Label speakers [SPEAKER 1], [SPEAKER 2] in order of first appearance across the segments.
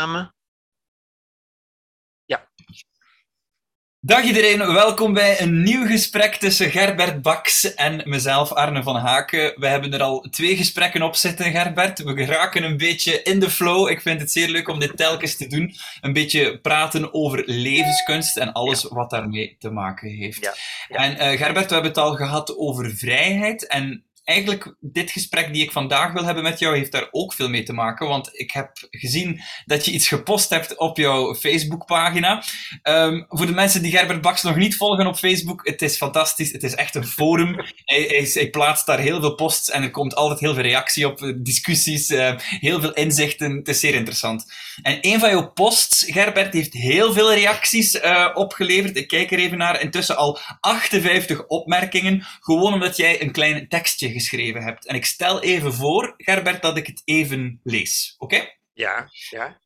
[SPEAKER 1] opname. Ja.
[SPEAKER 2] Dag iedereen, welkom bij een nieuw gesprek tussen Gerbert Baks en mezelf, Arne van Haken. We hebben er al twee gesprekken op zitten, Gerbert. We geraken een beetje in de flow. Ik vind het zeer leuk om dit telkens te doen. Een beetje praten over levenskunst en alles wat daarmee te maken heeft.
[SPEAKER 1] Ja,
[SPEAKER 2] En uh, Gerbert, we hebben het al gehad over vrijheid en eigenlijk, dit gesprek die ik vandaag wil hebben met jou, heeft daar ook veel mee te maken. Want ik heb gezien dat je iets gepost hebt op jouw Facebookpagina. Um, voor de mensen die Gerbert Baks nog niet volgen op Facebook, het is fantastisch. Het is echt een forum. Hij, plaatst daar heel veel posts en er komt altijd heel veel reactie op, discussies, uh, heel veel inzichten. Het is zeer interessant. En een van jouw posts, Gerbert, heeft heel veel reacties uh, opgeleverd. Ik kijk er even naar. Intussen al 58 opmerkingen. Gewoon omdat jij een klein tekstje geschreven hebt. En ik stel even voor, Gerbert, dat ik het even lees. Oké? Okay?
[SPEAKER 1] Ja, ja.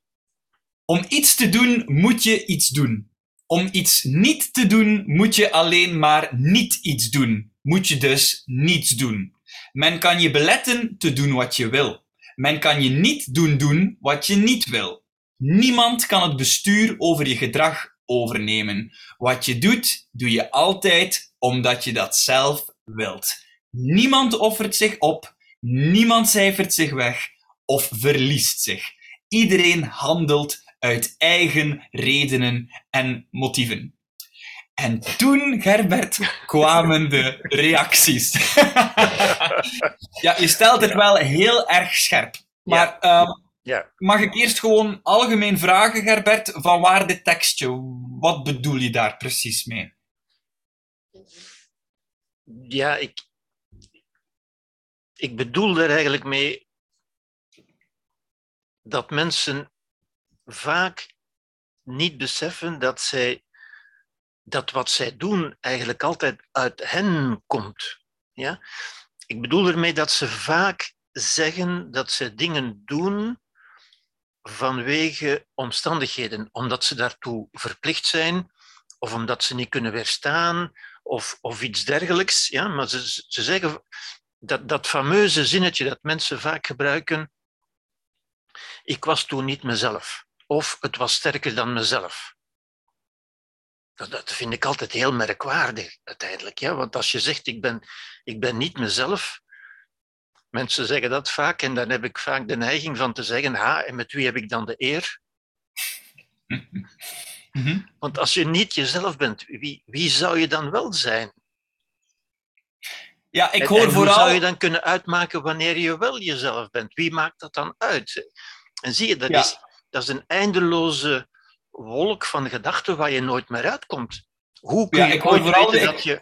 [SPEAKER 2] Om iets te doen, moet je iets doen. Om iets niet te doen, moet je alleen maar niet iets doen. Moet je dus niets doen. Men kan je beletten te doen wat je wil. Men kan je niet doen doen wat je niet wil. Niemand kan het bestuur over je gedrag overnemen. Wat je doet, doe je altijd omdat je dat zelf wilt. Niemand offert zich op, niemand cijfert zich weg of verliest zich. Iedereen handelt uit eigen redenen en motieven. En toen, Gerbert, kwamen de reacties. ja, je stelt het wel heel erg scherp. Maar ja. Um,
[SPEAKER 1] ja.
[SPEAKER 2] mag ik eerst gewoon algemeen vragen, Gerbert, van waar dit tekstje? Wat bedoel je daar precies mee?
[SPEAKER 1] Ja, ik, ik bedoel er eigenlijk mee dat mensen vaak niet beseffen dat zij dat wat zij doen eigenlijk altijd uit hen komt. Ja? Ik bedoel ermee dat ze vaak zeggen dat ze dingen doen vanwege omstandigheden, omdat ze daartoe verplicht zijn, of omdat ze niet kunnen weerstaan, of, of iets dergelijks. Ja? Maar ze, ze zeggen dat, dat fameuze zinnetje dat mensen vaak gebruiken, ik was toen niet mezelf, of het was sterker dan mezelf. Dat, vind ik altijd heel merkwaardig uiteindelijk. Ja? Want als je zegt, ik ben, ik ben niet mezelf, mensen zeggen dat vaak en dan heb ik vaak de neiging van te zeggen, ha, en met wie heb ik dan de eer?
[SPEAKER 2] Mm-hmm.
[SPEAKER 1] Want als je niet jezelf bent, wie, wie zou je dan wel zijn?
[SPEAKER 2] Ja, ik
[SPEAKER 1] En-
[SPEAKER 2] hoor
[SPEAKER 1] en,
[SPEAKER 2] vooral...
[SPEAKER 1] Hoe zou je dan kunnen uitmaken wanneer je wel jezelf bent? Wie maakt dat dan uit? En zie je, dat,
[SPEAKER 2] Ja.
[SPEAKER 1] is, dat is een eindeloze wolk van gedachten waar je nooit meer uitkomt. Hoe kun
[SPEAKER 2] Ja,
[SPEAKER 1] je
[SPEAKER 2] ik hoor vooral-
[SPEAKER 1] weten
[SPEAKER 2] ik-
[SPEAKER 1] dat je...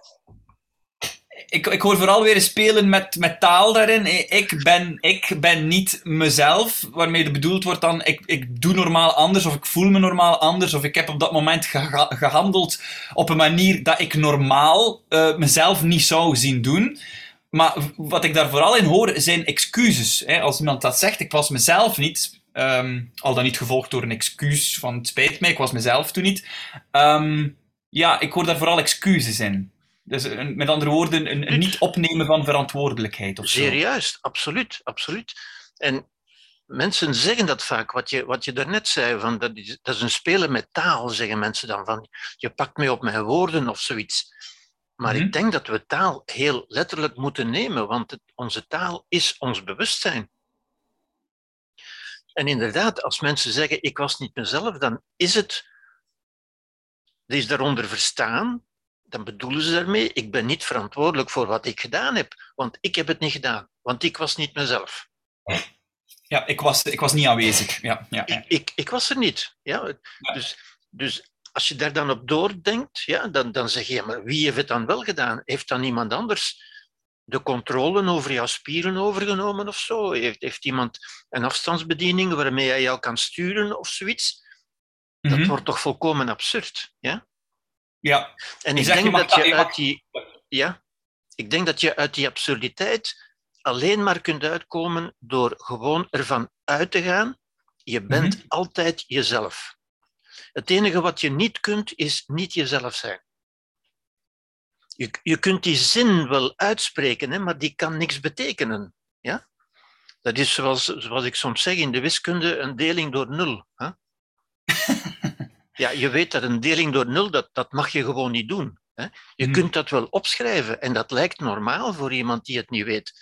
[SPEAKER 2] Ik, ik hoor vooral weer spelen met, met taal daarin. Ik ben, ik ben niet mezelf, waarmee er bedoeld wordt dan, ik, ik doe normaal anders, of ik voel me normaal anders, of ik heb op dat moment geha- gehandeld op een manier dat ik normaal eh, mezelf niet zou zien doen. Maar wat ik daar vooral in hoor, zijn excuses. Hè? Als iemand dat zegt, ik was mezelf niet, ehm, al dan niet gevolgd door een excuus van het spijt me, ik was mezelf toen niet. Ehm, ja, ik hoor daar vooral excuses in. Dus een- met andere woorden, een, een niet opnemen van verantwoordelijkheid of zo.
[SPEAKER 1] Zeer juist, absoluut, absoluut. En mensen zeggen dat vaak, wat je, wat je daarnet zei, van dat, is, dat is een spelen met taal, zeggen mensen dan. Van, je pakt mij op mijn woorden of zoiets. Maar
[SPEAKER 2] Mhm.
[SPEAKER 1] ik denk dat we taal heel letterlijk moeten nemen, want het, onze taal is ons bewustzijn. En inderdaad, als mensen zeggen, ik was niet mezelf, dan is het, er is daaronder verstaan, dan bedoelen ze daarmee, ik ben niet verantwoordelijk voor wat ik gedaan heb, want ik heb het niet gedaan, want ik was niet mezelf.
[SPEAKER 2] Ja, ik was, ik was niet aanwezig. Ja, ja.
[SPEAKER 1] Ik, ik, ik was er niet. Ja? Dus, dus als je daar dan op doordenkt, ja, dan, dan zeg je, maar wie heeft het dan wel gedaan? Heeft dan iemand anders de controle over jouw spieren overgenomen of zo? Heeft, heeft iemand een afstandsbediening waarmee hij jou kan sturen of zoiets? Dat
[SPEAKER 2] Mhm.
[SPEAKER 1] wordt toch volkomen absurd, ja?
[SPEAKER 2] Ja.
[SPEAKER 1] En
[SPEAKER 2] Je
[SPEAKER 1] ik
[SPEAKER 2] je
[SPEAKER 1] denk dat je uit die, ja, ik denk dat je uit die absurditeit alleen maar kunt uitkomen door gewoon ervan uit te gaan, je bent
[SPEAKER 2] Mhm.
[SPEAKER 1] altijd jezelf. Het enige wat je niet kunt, is niet jezelf zijn. Je, je kunt die zin wel uitspreken, hè, maar die kan niks betekenen. Ja? Dat is zoals, zoals ik soms zeg in de wiskunde, een deling door nul. Hè? ja, je weet dat een deling door nul, dat, dat mag je gewoon niet doen. Hè? Je
[SPEAKER 2] Hmm.
[SPEAKER 1] kunt dat wel opschrijven en dat lijkt normaal voor iemand die het niet weet.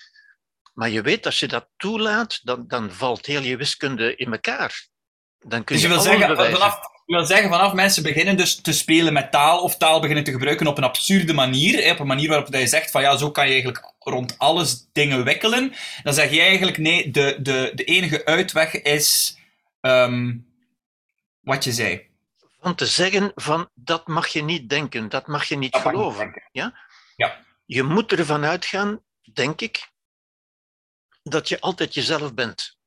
[SPEAKER 1] Maar je weet, als je dat toelaat, dan, dan valt heel je wiskunde in elkaar. Dan kun
[SPEAKER 2] Dus je wil, zeggen, vanaf, je wil zeggen, vanaf mensen beginnen dus te spelen met taal of taal beginnen te gebruiken op een absurde manier, hè, op een manier waarop dat je zegt van ja, zo kan je eigenlijk rond alles dingen wikkelen, dan zeg je eigenlijk nee, de, de, de enige uitweg is ehm, wat je zei.
[SPEAKER 1] Van te zeggen van, dat mag je niet denken, dat mag je niet
[SPEAKER 2] Dat
[SPEAKER 1] geloven. Ja?
[SPEAKER 2] Ja.
[SPEAKER 1] Je moet ervan uitgaan, denk ik, dat je altijd jezelf bent.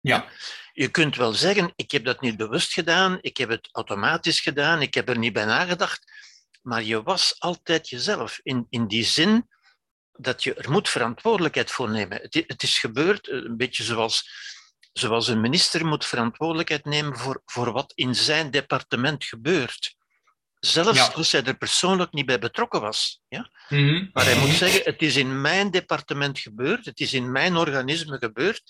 [SPEAKER 2] Ja.
[SPEAKER 1] Je kunt wel zeggen, ik heb dat niet bewust gedaan, ik heb het automatisch gedaan, ik heb er niet bij nagedacht, maar je was altijd jezelf. In, in die zin dat je er moet verantwoordelijkheid voor nemen. Het is gebeurd, eh, een beetje zoals, zoals een minister moet verantwoordelijkheid nemen voor, voor wat in zijn departement gebeurt. Zelfs
[SPEAKER 2] Ja.
[SPEAKER 1] als hij er persoonlijk niet bij betrokken was. Ja?
[SPEAKER 2] Mhm.
[SPEAKER 1] Maar hij moet zeggen, het is in mijn departement gebeurd, het is in mijn organisme gebeurd,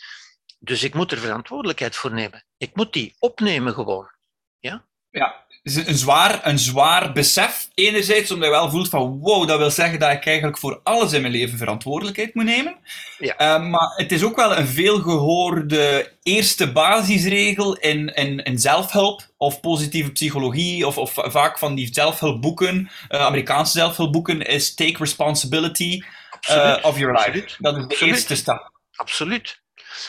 [SPEAKER 1] dus ik moet er verantwoordelijkheid voor nemen. Ik moet die opnemen gewoon.
[SPEAKER 2] Ja, is een zwaar, een zwaar besef. Enerzijds omdat je wel voelt van wow, dat wil zeggen dat ik eigenlijk voor alles in mijn leven verantwoordelijkheid moet nemen.
[SPEAKER 1] Ja.
[SPEAKER 2] Eh, maar het is ook wel een veelgehoorde eerste basisregel in, in, in zelfhulp of positieve psychologie of, of vaak van die zelfhulpboeken, eh, Amerikaanse zelfhulpboeken, is take responsibility eh, of your life.
[SPEAKER 1] Absoluut.
[SPEAKER 2] Dat is de
[SPEAKER 1] Absoluut.
[SPEAKER 2] eerste stap.
[SPEAKER 1] Absoluut.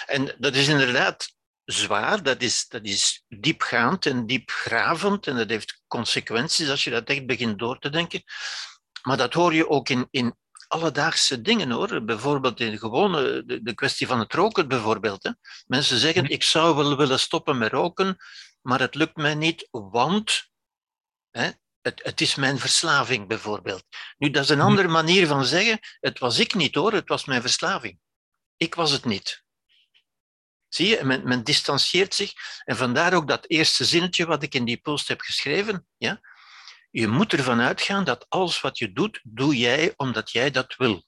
[SPEAKER 1] En dat is inderdaad zwaar, dat is, dat is diepgaand en diepgravend en dat heeft consequenties als je dat echt begint door te denken. Maar dat hoor je ook in, in alledaagse dingen hoor. Bijvoorbeeld in gewone, de, de kwestie van het roken bijvoorbeeld. Hè. Mensen zeggen,
[SPEAKER 2] Mhm.
[SPEAKER 1] ik zou wel willen stoppen met roken, maar het lukt mij niet, want hè, het, het is mijn verslaving bijvoorbeeld. Nu, dat is een
[SPEAKER 2] Mhm.
[SPEAKER 1] andere manier van zeggen, het was ik niet hoor, het was mijn verslaving. Ik was het niet. Zie je, men, men distancieert zich. En vandaar ook dat eerste zinnetje wat ik in die post heb geschreven. Ja? Je moet ervan uitgaan dat alles wat je doet, doe jij omdat jij dat wil.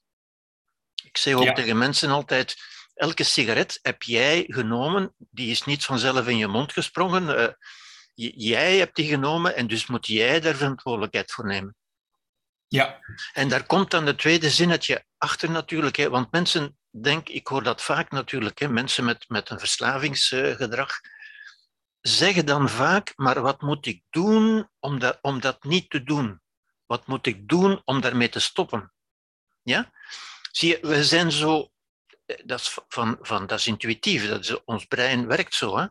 [SPEAKER 1] Ik zeg ook
[SPEAKER 2] Ja.
[SPEAKER 1] tegen mensen altijd, elke sigaret heb jij genomen, die is niet vanzelf in je mond gesprongen. Eh, jij hebt die genomen en dus moet jij daar verantwoordelijkheid voor nemen.
[SPEAKER 2] Ja.
[SPEAKER 1] En daar komt dan het tweede zinnetje achter natuurlijk. Hè, want mensen denken, ik hoor dat vaak natuurlijk, hè, mensen met, met een verslavingsgedrag zeggen dan vaak, maar wat moet ik doen om dat, om dat niet te doen? Wat moet ik doen om daarmee te stoppen? Ja? Zie je, we zijn zo, eh, dat is, van, van, dat is intuïtief, dat is, ons brein werkt zo. Hè?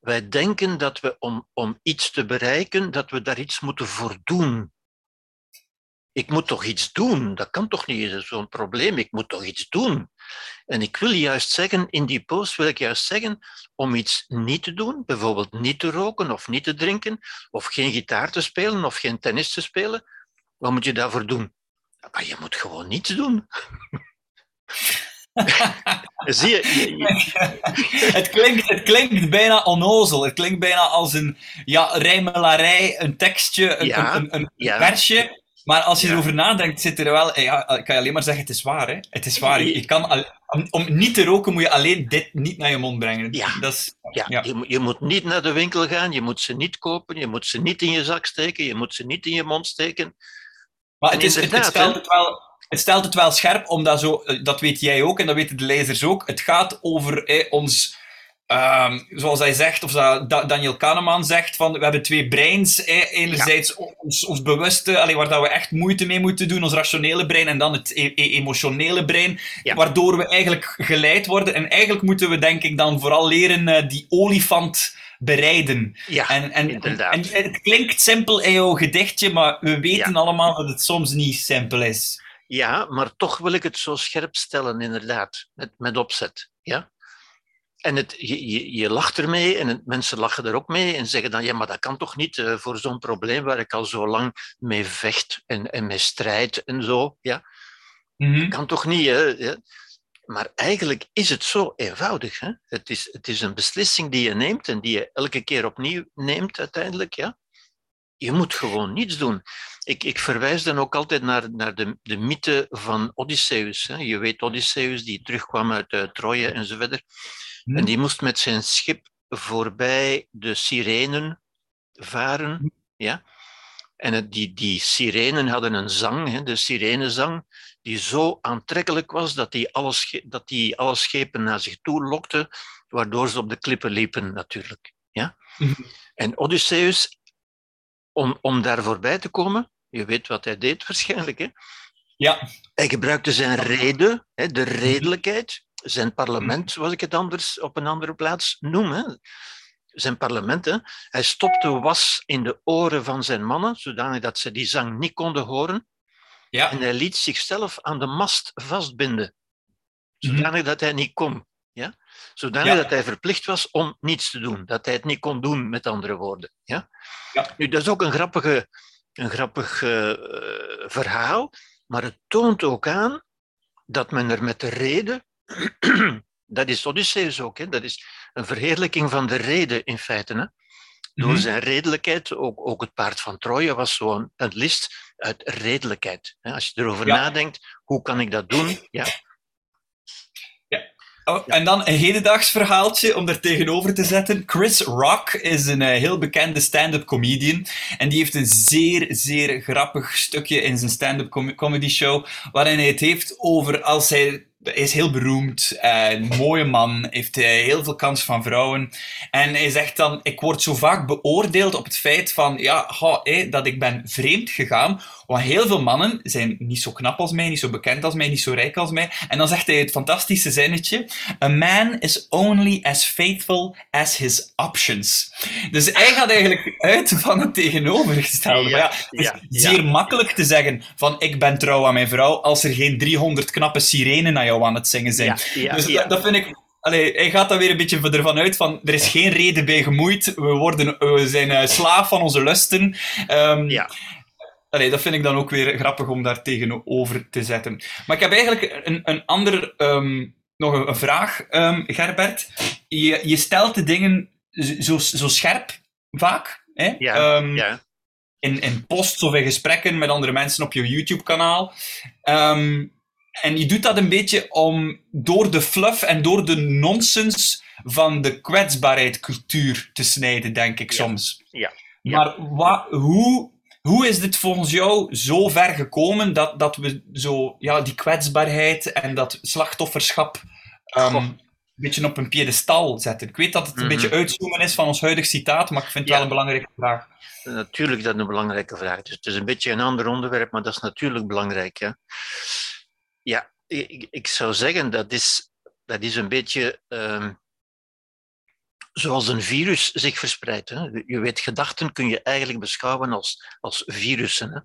[SPEAKER 1] Wij denken dat we om, om iets te bereiken, dat we daar iets moeten voor doen ik moet toch iets doen. Dat kan toch niet, dat is zo'n probleem. Ik moet toch iets doen. En ik wil juist zeggen, in die post wil ik juist zeggen, om iets niet te doen, bijvoorbeeld niet te roken of niet te drinken, of geen gitaar te spelen of geen tennis te spelen, wat moet je daarvoor doen? Maar je moet gewoon niets doen. Zie je?
[SPEAKER 2] het, klinkt, het klinkt bijna onnozel. Het klinkt bijna als een ja, rijmelarij, een tekstje, een,
[SPEAKER 1] Ja,
[SPEAKER 2] een, een, een
[SPEAKER 1] ja.
[SPEAKER 2] versje. Maar als je erover nadenkt, zit er wel... Ja, ik kan je alleen maar zeggen, het is waar. Hè? Het is waar. Je kan al- om, niet te roken moet je alleen dit niet naar je mond brengen.
[SPEAKER 1] Ja.
[SPEAKER 2] Dat is,
[SPEAKER 1] Ja,
[SPEAKER 2] Ja.
[SPEAKER 1] Je, moet- je moet niet naar de winkel gaan, je moet ze niet kopen, je moet ze niet in je zak steken, je moet ze niet in je mond steken.
[SPEAKER 2] maar het, is, het, stelt het, wel, het stelt het wel scherp, omdat zo... Dat weet jij ook en dat weten de lezers ook. Het gaat over eh, ons... ehm, zoals hij zegt, of dat Da- Daniel Kahneman zegt, van we hebben twee breins. Eh, enerzijds ons, ons bewuste, allee, waar dat we echt moeite mee moeten doen, ons rationele brein, en dan het e- e- emotionele brein,
[SPEAKER 1] Ja.
[SPEAKER 2] waardoor we eigenlijk geleid worden. En eigenlijk moeten we, denk ik, dan vooral leren eh, die olifant bereiden.
[SPEAKER 1] Ja,
[SPEAKER 2] En, en,
[SPEAKER 1] inderdaad.
[SPEAKER 2] en het klinkt simpel in jouw gedichtje, maar we weten allemaal dat het soms niet simpel is.
[SPEAKER 1] Ja, maar toch wil ik het zo scherp stellen, inderdaad, met, met opzet. Ja? En het, je, je, je lacht ermee en het, mensen lachen er ook mee en zeggen dan, ja, maar dat kan toch niet eh, voor zo'n probleem waar ik al zo lang mee vecht en, en mee strijd en zo. Ja?
[SPEAKER 2] Mhm.
[SPEAKER 1] Kan toch niet, hè? Ja. Maar eigenlijk is het zo eenvoudig. Hè? Het, is, het is een beslissing die je neemt en die je elke keer opnieuw neemt uiteindelijk. Ja? Je moet gewoon niets doen. Ik, ik verwijs dan ook altijd naar, naar de, de mythe van Odysseus. Hè? Je weet Odysseus, die terugkwam uit uh, Troje en En die moest met zijn schip voorbij de sirenen varen. Ja? En het, die, die sirenen hadden een zang, hè, de sirenenzang, die zo aantrekkelijk was dat die, alle, dat die alle schepen naar zich toe lokte, waardoor ze op de klippen liepen natuurlijk. Ja?
[SPEAKER 2] Mhm.
[SPEAKER 1] En Odysseus, om, om daar voorbij te komen, je weet wat hij deed waarschijnlijk, hè?
[SPEAKER 2] Ja.
[SPEAKER 1] hij gebruikte zijn reden, hè, de redelijkheid, zijn parlement, zoals ik het anders op een andere plaats noem. Hè? Zijn parlement. Hè? Hij stopte was in de oren van zijn mannen, zodanig dat ze die zang niet konden horen.
[SPEAKER 2] Ja.
[SPEAKER 1] En hij liet zichzelf aan de mast vastbinden,
[SPEAKER 2] Mhm.
[SPEAKER 1] zodanig dat hij niet kon. Ja? Zodanig
[SPEAKER 2] Ja.
[SPEAKER 1] dat hij verplicht was om niets te doen. Dat hij het niet kon doen, met andere woorden. Ja?
[SPEAKER 2] Ja.
[SPEAKER 1] Nu, dat is ook een, grappige, een grappig eh, verhaal, maar het toont ook aan dat men er met de reden, dat is Odysseus ook, hè? dat is een verheerlijking van de reden in feite. Hè? Door
[SPEAKER 2] Mhm.
[SPEAKER 1] zijn redelijkheid, ook, ook het paard van Troje was zo'n een list uit redelijkheid. hè. Als je erover
[SPEAKER 2] Ja.
[SPEAKER 1] nadenkt, hoe kan ik dat doen? Ja,
[SPEAKER 2] Oh, en dan een hedendaags verhaaltje om daar tegenover te zetten. Chris Rock is een eh, heel bekende stand-up comedian. En die heeft een zeer, zeer grappig stukje in zijn stand-up com- comedy show. Waarin hij het heeft over als hij. Hij is heel beroemd, eh, een mooie man, heeft eh, heel veel kans van vrouwen. En hij zegt dan: Ik word zo vaak beoordeeld op het feit van ja, ha, hé, dat ik ben vreemd gegaan. Want heel veel mannen zijn niet zo knap als mij, niet zo bekend als mij, niet zo rijk als mij. En dan zegt hij het fantastische zinnetje: A man is only as faithful as his options. Dus hij gaat eigenlijk uit van het tegenovergestelde.
[SPEAKER 1] Ja,
[SPEAKER 2] het is
[SPEAKER 1] ja,
[SPEAKER 2] zeer makkelijk te zeggen van ik ben trouw aan mijn vrouw als er geen 300 knappe sirenen naar jou aan het zingen zijn.
[SPEAKER 1] ja, ja,
[SPEAKER 2] dus
[SPEAKER 1] ja.
[SPEAKER 2] Dat, dat vind ik... Allee, hij gaat daar weer een beetje ervan uit van er is geen reden bij gemoeid. We, worden, we zijn eh, slaaf van onze lusten. Ehm,
[SPEAKER 1] Ja.
[SPEAKER 2] Allee, dat vind ik dan ook weer grappig om daar tegenover te zetten. Maar ik heb eigenlijk een, een andere, ehm, nog een, een vraag, ehm, Gerbert. Je, je stelt de dingen zo, zo scherp, vaak. Hè?
[SPEAKER 1] Ja, ja.
[SPEAKER 2] in, in posts of in gesprekken met andere mensen op je YouTube-kanaal. Ehm, en je doet dat een beetje om door de fluff en door de nonsens van de kwetsbaarheid-cultuur te snijden, denk ik
[SPEAKER 1] Ja.
[SPEAKER 2] soms.
[SPEAKER 1] Ja. Ja.
[SPEAKER 2] Maar wa- hoe, hoe is dit volgens jou zo ver gekomen dat, dat we zo ja, die kwetsbaarheid en dat slachtofferschap ehm, een beetje op een piedestal zetten? Ik weet dat het een
[SPEAKER 1] Mhm.
[SPEAKER 2] beetje uitzoomen is van ons huidig citaat, maar ik vind het
[SPEAKER 1] Ja.
[SPEAKER 2] wel een belangrijke vraag.
[SPEAKER 1] Natuurlijk dat een belangrijke vraag. Dus het is een beetje een ander onderwerp, maar dat is natuurlijk belangrijk. Ja, ja ik, ik zou zeggen dat is, dat is een beetje ehm, zoals een virus zich verspreidt. Hè. Je weet, gedachten kun je eigenlijk beschouwen als, als virussen, hè,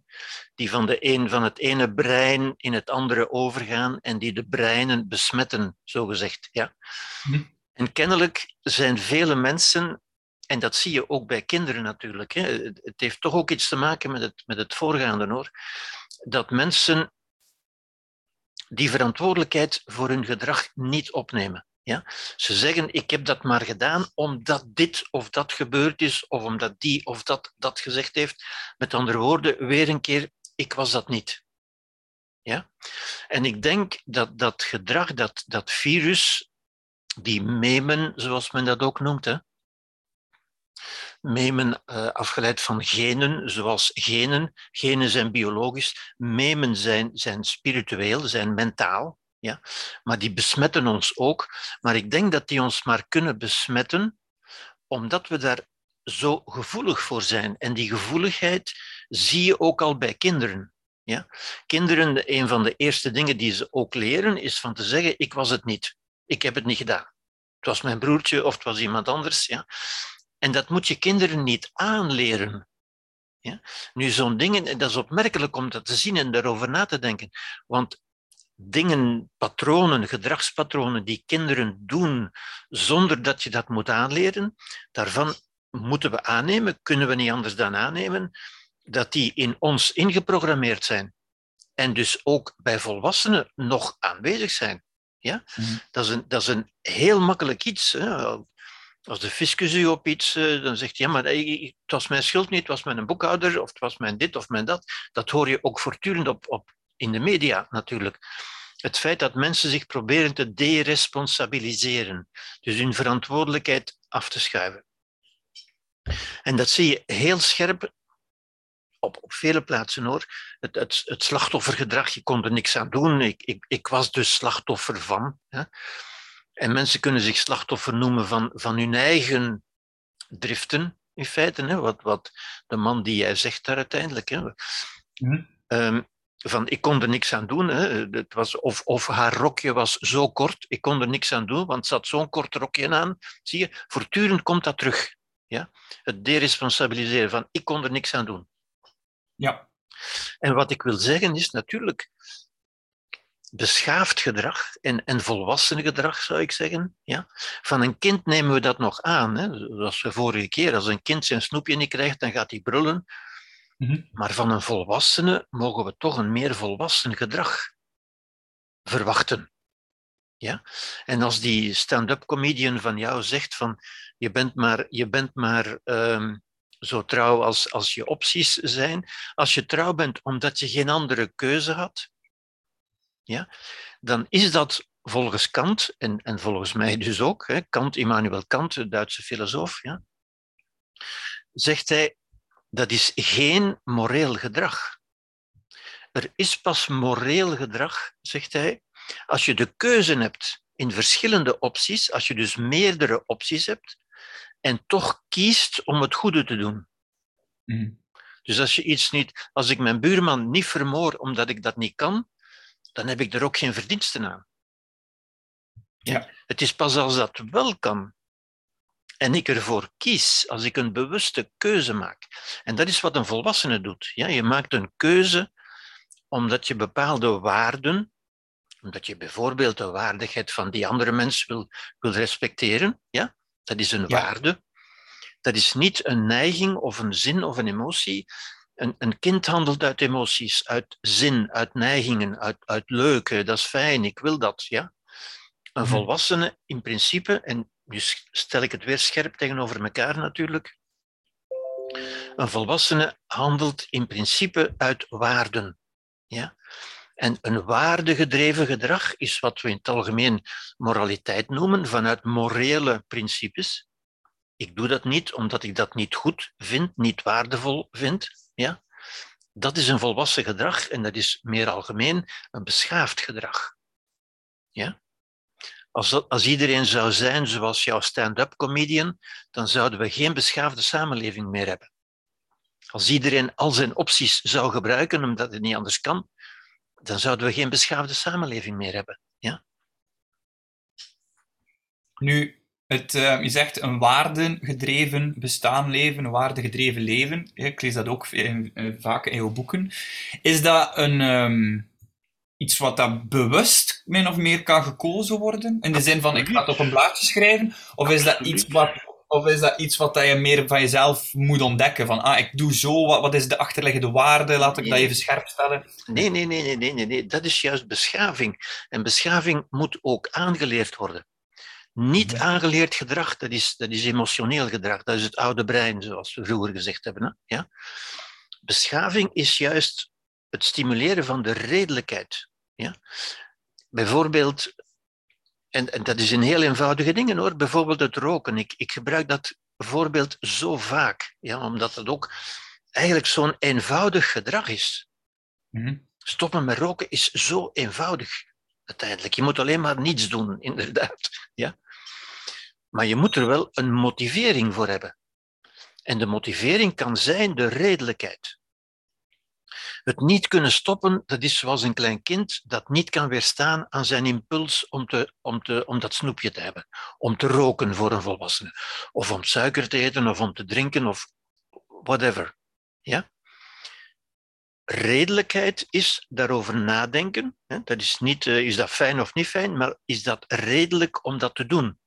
[SPEAKER 1] die van, de een, van het ene brein in het andere overgaan en die de breinen besmetten, zogezegd. Ja.
[SPEAKER 2] Mhm.
[SPEAKER 1] En kennelijk zijn vele mensen en dat zie je ook bij kinderen natuurlijk. Hè. Het het heeft toch ook iets te maken met het, met het voorgaande hoor. Dat mensen die verantwoordelijkheid voor hun gedrag niet opnemen. Ja? Ze zeggen, ik heb dat maar gedaan omdat dit of dat gebeurd is, of omdat die of dat dat gezegd heeft. Met andere woorden, weer een keer, ik was dat niet. Ja? En ik denk dat dat gedrag, dat, dat virus, die memen, zoals men dat ook noemt, hè, memen uh, afgeleid van genen, zoals genen. Genen zijn biologisch, memen zijn, zijn spiritueel, zijn mentaal. Ja? Maar die besmetten ons ook. Maar ik denk dat die ons maar kunnen besmetten omdat we daar zo gevoelig voor zijn. En die gevoeligheid zie je ook al bij kinderen. Ja? Kinderen, een van de eerste dingen die ze ook leren, is van te zeggen, ik was het niet. Ik heb het niet gedaan. Het was mijn broertje of het was iemand anders. Ja? En dat moet je kinderen niet aanleren. Ja? Nu, zo'n dingen, dat is opmerkelijk om dat te zien en daarover na te denken. Want dingen, patronen, gedragspatronen die kinderen doen zonder dat je dat moet aanleren, daarvan moeten we aannemen, kunnen we niet anders dan aannemen, dat die in ons ingeprogrammeerd zijn. En dus ook bij volwassenen nog aanwezig zijn. Ja?
[SPEAKER 2] Mhm.
[SPEAKER 1] Dat, is een, dat is een heel makkelijk iets. Hè? Als de fiscus u op iets, uh, dan zegt hij, ja, maar het was mijn schuld niet, het was mijn boekhouder, of het was mijn dit of mijn dat. Dat hoor je ook voortdurend op, op in de media natuurlijk. het feit dat mensen zich proberen te deresponsabiliseren, dus hun verantwoordelijkheid af te schuiven. En dat zie je heel scherp op, op vele plaatsen hoor. Het, het, het slachtoffergedrag, je kon er niks aan doen. Ik, ik, ik was dus slachtoffer van. Hè. En mensen kunnen zich slachtoffer noemen van, van hun eigen driften, in feite. Hè. Wat, wat de man die jij zegt daar uiteindelijk. Hè. Mm van ik kon er niks aan doen. Hè. Het was, of, of haar rokje was zo kort, ik kon er niks aan doen, want ze had zo'n kort rokje aan. Zie je, voortdurend komt dat terug. Ja? Het deresponsabiliseren van ik kon er niks aan doen.
[SPEAKER 2] Ja.
[SPEAKER 1] En wat ik wil zeggen is natuurlijk beschaafd gedrag en, en volwassen gedrag, zou ik zeggen. Ja? Van een kind nemen we dat nog aan. Hè? Zoals we vorige keer, als een kind zijn snoepje niet krijgt, dan gaat hij brullen. Mhm. Maar van een volwassene mogen we toch een meer volwassen gedrag verwachten. Ja? En als die stand-up comedian van jou zegt van je bent maar, je bent maar um, zo trouw als, als je opties zijn, als je trouw bent omdat je geen andere keuze had, ja, dan is dat volgens Kant, en, en volgens mij dus ook, hè, Kant, Immanuel Kant, de Duitse filosoof, ja, zegt hij, dat is geen moreel gedrag. Er is pas moreel gedrag, zegt hij, als je de keuze hebt in verschillende opties, als je dus meerdere opties hebt, en toch kiest om het goede te doen. Mhm. Dus als je iets niet, als ik mijn buurman niet vermoor omdat ik dat niet kan, dan heb ik er ook geen verdiensten aan. Ja. Het is pas als dat wel kan en ik ervoor kies, als ik een bewuste keuze maak. En dat is wat een volwassene doet. Ja, je maakt een keuze omdat je bepaalde waarden, omdat je bijvoorbeeld de waardigheid van die andere mens wil, wil respecteren, ja, dat is een waarde. Dat is niet een neiging of een zin of een emotie. Een, een kind handelt uit emoties, uit zin, uit neigingen, uit, uit leuke, dat is fijn, ik wil dat. Ja? Een mhm. volwassene in principe, en nu stel ik het weer scherp tegenover elkaar natuurlijk. Een volwassene handelt in principe uit waarden. Ja? En een waardegedreven gedrag is wat we in het algemeen moraliteit noemen, vanuit morele principes. Ik doe dat niet omdat ik dat niet goed vind, niet waardevol vind. Ja? Dat is een volwassen gedrag en dat is meer algemeen een beschaafd gedrag. Ja? Als, als iedereen zou zijn zoals jouw stand-up comedian, dan zouden we geen beschaafde samenleving meer hebben. Als iedereen al zijn opties zou gebruiken, omdat het niet anders kan, dan zouden we geen beschaafde samenleving meer hebben. Ja?
[SPEAKER 2] Nu, het, uh, je zegt een waardegedreven bestaan leven, een waardegedreven leven. Ik lees dat ook in, in, vaak in jouw boeken. Is dat een, um, iets wat dat bewust min of meer kan gekozen worden? In de zin van, ik ga het op een blaadje schrijven? Of is dat iets wat... Of is dat iets wat je meer van jezelf moet ontdekken? Van, ah, ik doe zo, wat, wat is de achterliggende waarde? Laat ik dat even scherp stellen.
[SPEAKER 1] Nee, nee, nee, nee, nee, nee, nee. Dat is juist beschaving. En beschaving moet ook aangeleerd worden. Niet aangeleerd gedrag, dat is, dat is emotioneel gedrag. Dat is het oude brein, zoals we vroeger gezegd hebben. Hè? Ja? Beschaving is juist het stimuleren van de redelijkheid. Ja? Bijvoorbeeld, en, en dat is een heel eenvoudige dingen hoor, bijvoorbeeld het roken. Ik, ik gebruik dat voorbeeld zo vaak, ja, omdat het ook eigenlijk zo'n eenvoudig gedrag is. Mhm. Stoppen met roken is zo eenvoudig uiteindelijk. Je moet alleen maar niets doen, inderdaad. Ja? Maar je moet er wel een motivering voor hebben. En de motivering kan zijn de redelijkheid. Het niet kunnen stoppen, dat is zoals een klein kind dat niet kan weerstaan aan zijn impuls om, te, om, te, om dat snoepje te hebben. Om te roken voor een volwassene. Of om suiker te eten, of om te drinken, of whatever. Ja? Redelijkheid is daarover nadenken. Dat is niet, uh, is dat fijn of niet fijn, maar is dat redelijk om dat te doen?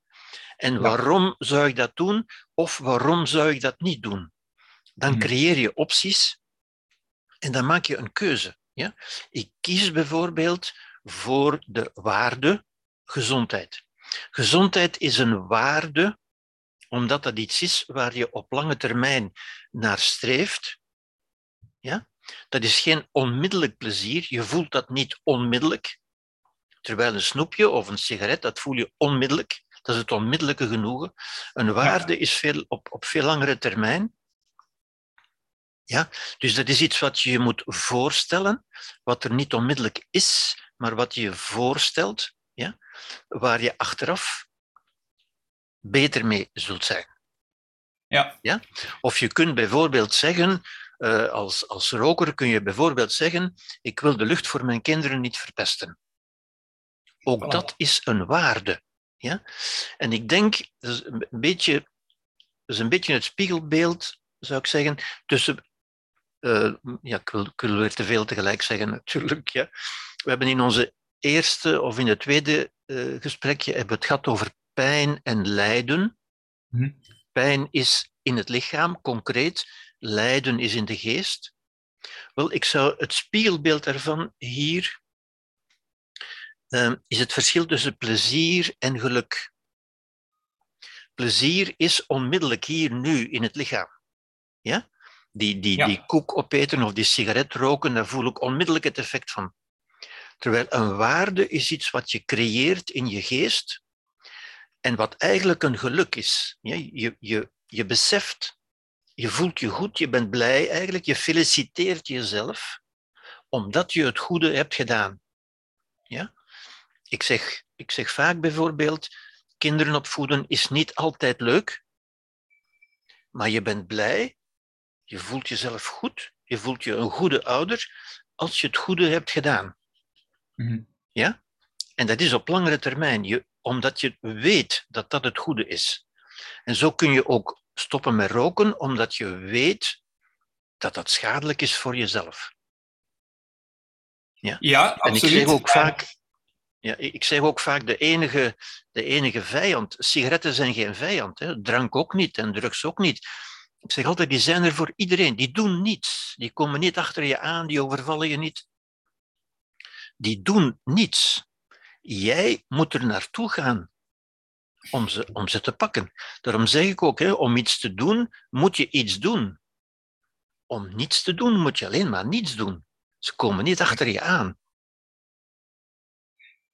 [SPEAKER 1] En waarom zou ik dat doen? Of waarom zou ik dat niet doen? Dan hmm. creëer je opties en dan maak je een keuze. Ja? Ik kies bijvoorbeeld voor de waarde gezondheid. Gezondheid is een waarde omdat dat iets is waar je op lange termijn naar streeft. Ja? Dat is geen onmiddellijk plezier, je voelt dat niet onmiddellijk. Terwijl een snoepje of een sigaret, dat voel je onmiddellijk. Dat is het onmiddellijke genoegen. Een waarde is veel, op, op veel langere termijn. Ja? Dus dat is iets wat je je moet voorstellen, wat er niet onmiddellijk is, maar wat je je voorstelt, ja? waar je achteraf beter mee zult zijn.
[SPEAKER 2] Ja.
[SPEAKER 1] Ja? Of je kunt bijvoorbeeld zeggen, uh, als, als roker kun je bijvoorbeeld zeggen, ik wil de lucht voor mijn kinderen niet verpesten. Ook dat is een waarde. Ja? En ik denk, dat is een beetje, dat is een beetje het spiegelbeeld, zou ik zeggen, tussen uh, ja, ik wil, ik wil weer te veel tegelijk zeggen natuurlijk. Ja. We hebben in onze eerste of in het tweede uh, gesprekje hebben het gehad over pijn en lijden. Hm. Pijn is in het lichaam, concreet. Lijden is in de geest. Wel, ik zou het spiegelbeeld ervan hier uh, is het verschil tussen plezier en geluk. Plezier is onmiddellijk hier nu in het lichaam. Ja? Die, die, die koek opeten of die sigaret roken, daar voel ik onmiddellijk het effect van. Terwijl een waarde is iets wat je creëert in je geest en wat eigenlijk een geluk is. Je, je, je beseft, je voelt je goed, je bent blij eigenlijk, je feliciteert jezelf omdat je het goede hebt gedaan. Ja? Ik, zeg, ik zeg vaak bijvoorbeeld, kinderen opvoeden is niet altijd leuk, maar je bent blij je voelt jezelf goed, je voelt je een goede ouder als je het goede hebt gedaan. Mhm. Ja? En dat is op langere termijn, je, omdat je weet dat dat het goede is. En zo kun je ook stoppen met roken, omdat je weet dat dat schadelijk is voor jezelf.
[SPEAKER 2] Ja, ja absoluut.
[SPEAKER 1] En ik zeg ook vaak, ja, ik zeg ook vaak de enige, de enige vijand. Sigaretten zijn geen vijand, hè. drank ook niet en drugs ook niet. Ik zeg altijd, die zijn er voor iedereen. Die doen niets. Die komen niet achter je aan, die overvallen je niet. Die doen niets. Jij moet er naartoe gaan om ze, om ze te pakken. Daarom zeg ik ook, hè, om iets te doen, moet je iets doen. Om niets te doen, moet je alleen maar niets doen. Ze komen niet achter je aan.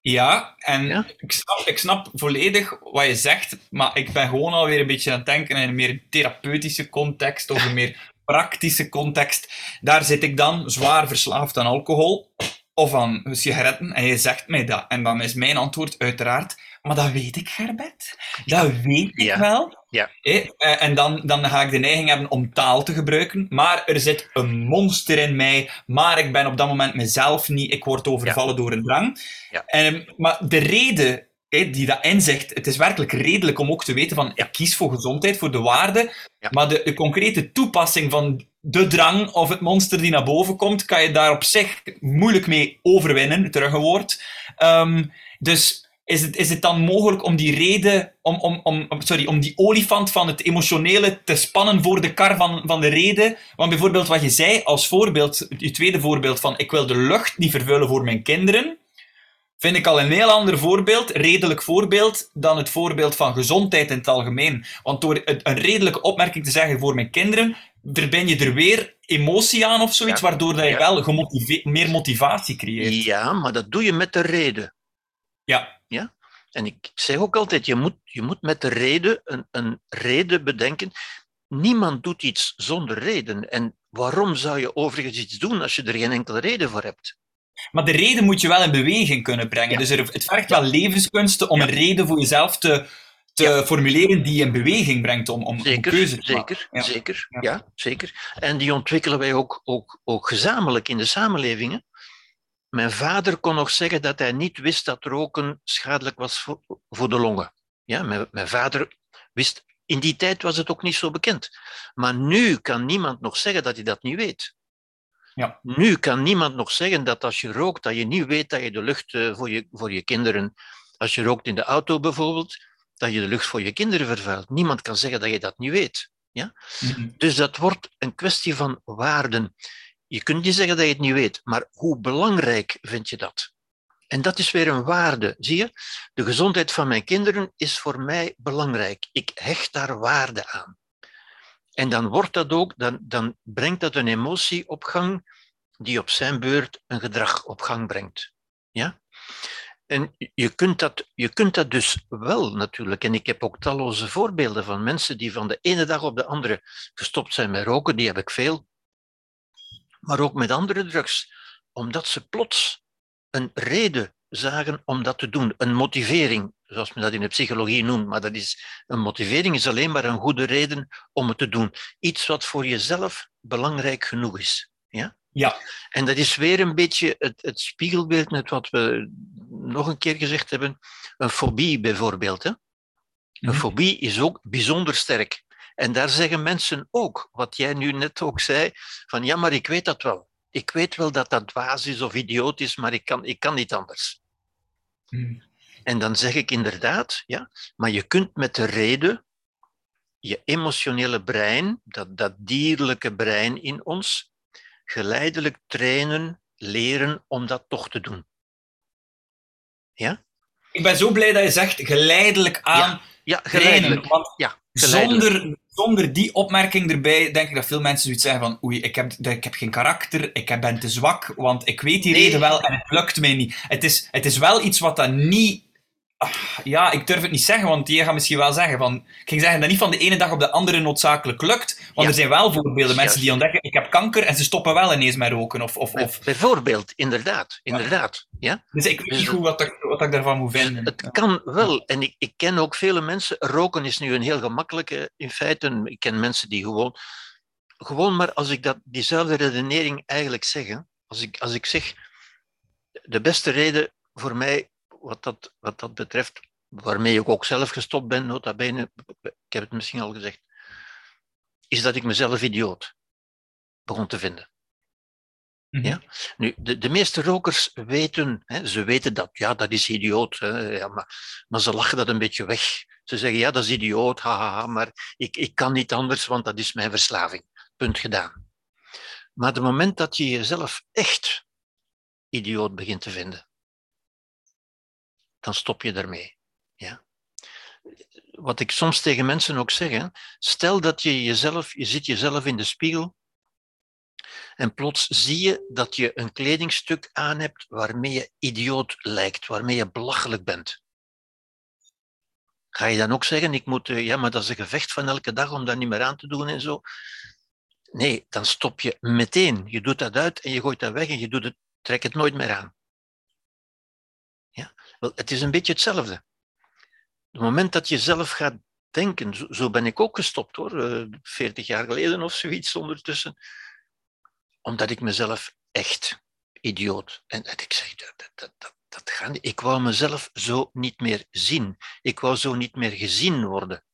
[SPEAKER 2] Ja, en Ik, snap, ik snap volledig wat je zegt, maar ik ben gewoon alweer een beetje aan het denken in een meer therapeutische context of een meer praktische context. Daar zit ik dan zwaar verslaafd aan alcohol of aan sigaretten en je zegt mij dat. En dan is mijn antwoord uiteraard, maar dat weet ik, Gerbert. Dat weet ik wel.
[SPEAKER 1] Ja.
[SPEAKER 2] Eh, en dan, dan ga ik de neiging hebben om taal te gebruiken. Maar er zit een monster in mij. Maar ik ben op dat moment mezelf niet. Ik word overvallen door een drang.
[SPEAKER 1] Ja.
[SPEAKER 2] En, maar de reden die dat inzegt, het is werkelijk redelijk om ook te weten van ik kies voor gezondheid, voor de waarde. Maar de, de concrete toepassing van de drang of het monster die naar boven komt, kan je daar op zich moeilijk mee overwinnen, terug een woord. Um, dus is het, is het dan mogelijk om die reden, om, om, om, sorry, om die olifant van het emotionele te spannen voor de kar van, van de reden? Want bijvoorbeeld wat je zei als voorbeeld, je tweede voorbeeld van ik wil de lucht niet vervuilen voor mijn kinderen, vind ik al een heel ander voorbeeld, redelijk voorbeeld, dan het voorbeeld van gezondheid in het algemeen. Want door een redelijke opmerking te zeggen voor mijn kinderen, ben je er weer emotie aan of zoiets, waardoor dat je wel meer motivatie creëert.
[SPEAKER 1] Ja, maar dat doe je met de reden. Ja. En ik zeg ook altijd, je moet, je moet met de reden een, een reden bedenken. Niemand doet iets zonder reden. En waarom zou je overigens iets doen als je er geen enkele reden voor hebt?
[SPEAKER 2] Maar de reden moet je wel in beweging kunnen brengen. Dus er, het vergt wel levenskunsten om een reden voor jezelf te, te formuleren die je in beweging brengt om, om,
[SPEAKER 1] zeker,
[SPEAKER 2] keuze te
[SPEAKER 1] zeker, maken. Zeker, ja. zeker. En die ontwikkelen wij ook, ook, ook gezamenlijk in de samenlevingen. Mijn vader kon nog zeggen dat hij niet wist dat roken schadelijk was voor, voor de longen. Ja, mijn, mijn vader wist, in die tijd was het ook niet zo bekend. Maar nu kan niemand nog zeggen dat hij dat niet weet.
[SPEAKER 2] Ja.
[SPEAKER 1] Nu kan niemand nog zeggen dat als je rookt, dat je niet weet dat je de lucht uh, voor, je, voor je kinderen, als je rookt in de auto bijvoorbeeld, dat je de lucht voor je kinderen vervuilt. Niemand kan zeggen dat je dat niet weet. Ja? Mm-hmm. Dus dat wordt een kwestie van waarden. Je kunt niet zeggen dat je het niet weet, maar hoe belangrijk vind je dat? En dat is weer een waarde, zie je? De gezondheid van mijn kinderen is voor mij belangrijk. Ik hecht daar waarde aan. En dan wordt dat ook, dan, dan brengt dat een emotie op gang die op zijn beurt een gedrag op gang brengt. Ja? En je kunt, dat, je kunt dat dus wel natuurlijk. En ik heb ook talloze voorbeelden van mensen die van de ene dag op de andere gestopt zijn met roken, die heb ik veel. Maar ook met andere drugs, omdat ze plots een reden zagen om dat te doen. Een motivering, zoals men dat in de psychologie noemt. Maar dat is, een motivering is alleen maar een goede reden om het te doen. Iets wat voor jezelf belangrijk genoeg is. Ja?
[SPEAKER 2] Ja.
[SPEAKER 1] En dat is weer een beetje het, het spiegelbeeld met wat we nog een keer gezegd hebben. Een fobie bijvoorbeeld. Hè? Een
[SPEAKER 2] Mhm.
[SPEAKER 1] fobie is ook bijzonder sterk. En daar zeggen mensen ook, wat jij nu net ook zei, van ja, maar ik weet dat wel. Ik weet wel dat dat dwaas is of idioot is, maar ik kan, ik kan niet anders.
[SPEAKER 2] Mhm.
[SPEAKER 1] En dan zeg ik inderdaad, ja, maar je kunt met de reden je emotionele brein, dat, dat dierlijke brein in ons, geleidelijk trainen, leren om dat toch te doen. Ja?
[SPEAKER 2] Ik ben zo blij dat je zegt geleidelijk aan
[SPEAKER 1] Ja,
[SPEAKER 2] trainen.
[SPEAKER 1] geleidelijk.
[SPEAKER 2] Want
[SPEAKER 1] Ja, geleidelijk.
[SPEAKER 2] zonder, zonder die opmerking erbij, denk ik dat veel mensen zoiets zeggen van oei, ik heb, ik heb geen karakter, ik ben te zwak, want ik weet die
[SPEAKER 1] Nee.
[SPEAKER 2] reden wel en het lukt mij niet. Het is, het is wel iets wat dat niet... Ja, ik durf het niet zeggen, want die gaat misschien wel zeggen van... Ik ging zeggen dat niet van de ene dag op de andere noodzakelijk lukt, want
[SPEAKER 1] Ja.
[SPEAKER 2] er zijn wel voorbeelden, mensen die ontdekken, ik heb kanker en ze stoppen wel ineens met roken. Of, of, of.
[SPEAKER 1] Bijvoorbeeld, inderdaad. inderdaad ja?
[SPEAKER 2] Dus ik weet
[SPEAKER 1] Dus
[SPEAKER 2] niet
[SPEAKER 1] het-
[SPEAKER 2] goed wat, ik, wat ik daarvan moet vinden.
[SPEAKER 1] Het kan wel. En ik, ik ken ook vele mensen. Roken is nu een heel gemakkelijke in feite. Ik ken mensen die gewoon. Gewoon maar als ik dat, diezelfde redenering eigenlijk zeg. hè, Als, ik, als ik zeg. De beste reden voor mij, wat dat, wat dat betreft. Waarmee ik ook zelf gestopt ben, nota bene. Ik heb het misschien al gezegd. Is dat ik mezelf idioot begon te vinden.
[SPEAKER 2] Mhm.
[SPEAKER 1] Ja. Nu, de, de meeste rokers weten, hè, ze weten dat, ja, dat is idioot, hè, ja, maar, maar ze lachen dat een beetje weg. Ze zeggen, ja, dat is idioot, haha, maar ik, ik kan niet anders, want dat is mijn verslaving. Punt gedaan. Maar het moment dat je jezelf echt idioot begint te vinden, dan stop je daarmee. Ja? Wat ik soms tegen mensen ook zeg, stel dat je jezelf, je ziet jezelf in de spiegel en plots zie je dat je een kledingstuk aan hebt waarmee je idioot lijkt, waarmee je belachelijk bent. Ga je dan ook zeggen, ik moet, eh, ja, maar dat is een gevecht van elke dag om dat niet meer aan te doen en zo? Nee, dan stop je meteen. Je doet dat uit en je gooit dat weg en je doet het, trek het nooit meer aan. Wel, het is een beetje hetzelfde. Het moment dat je zelf gaat denken, zo, ben ik ook gestopt hoor, eh, 40 jaar geleden of zoiets ondertussen omdat ik mezelf echt idioot. En, en ik zeg, dat, dat, dat, dat gaat niet. Ik wou mezelf zo niet meer zien. Ik wou zo niet meer gezien worden.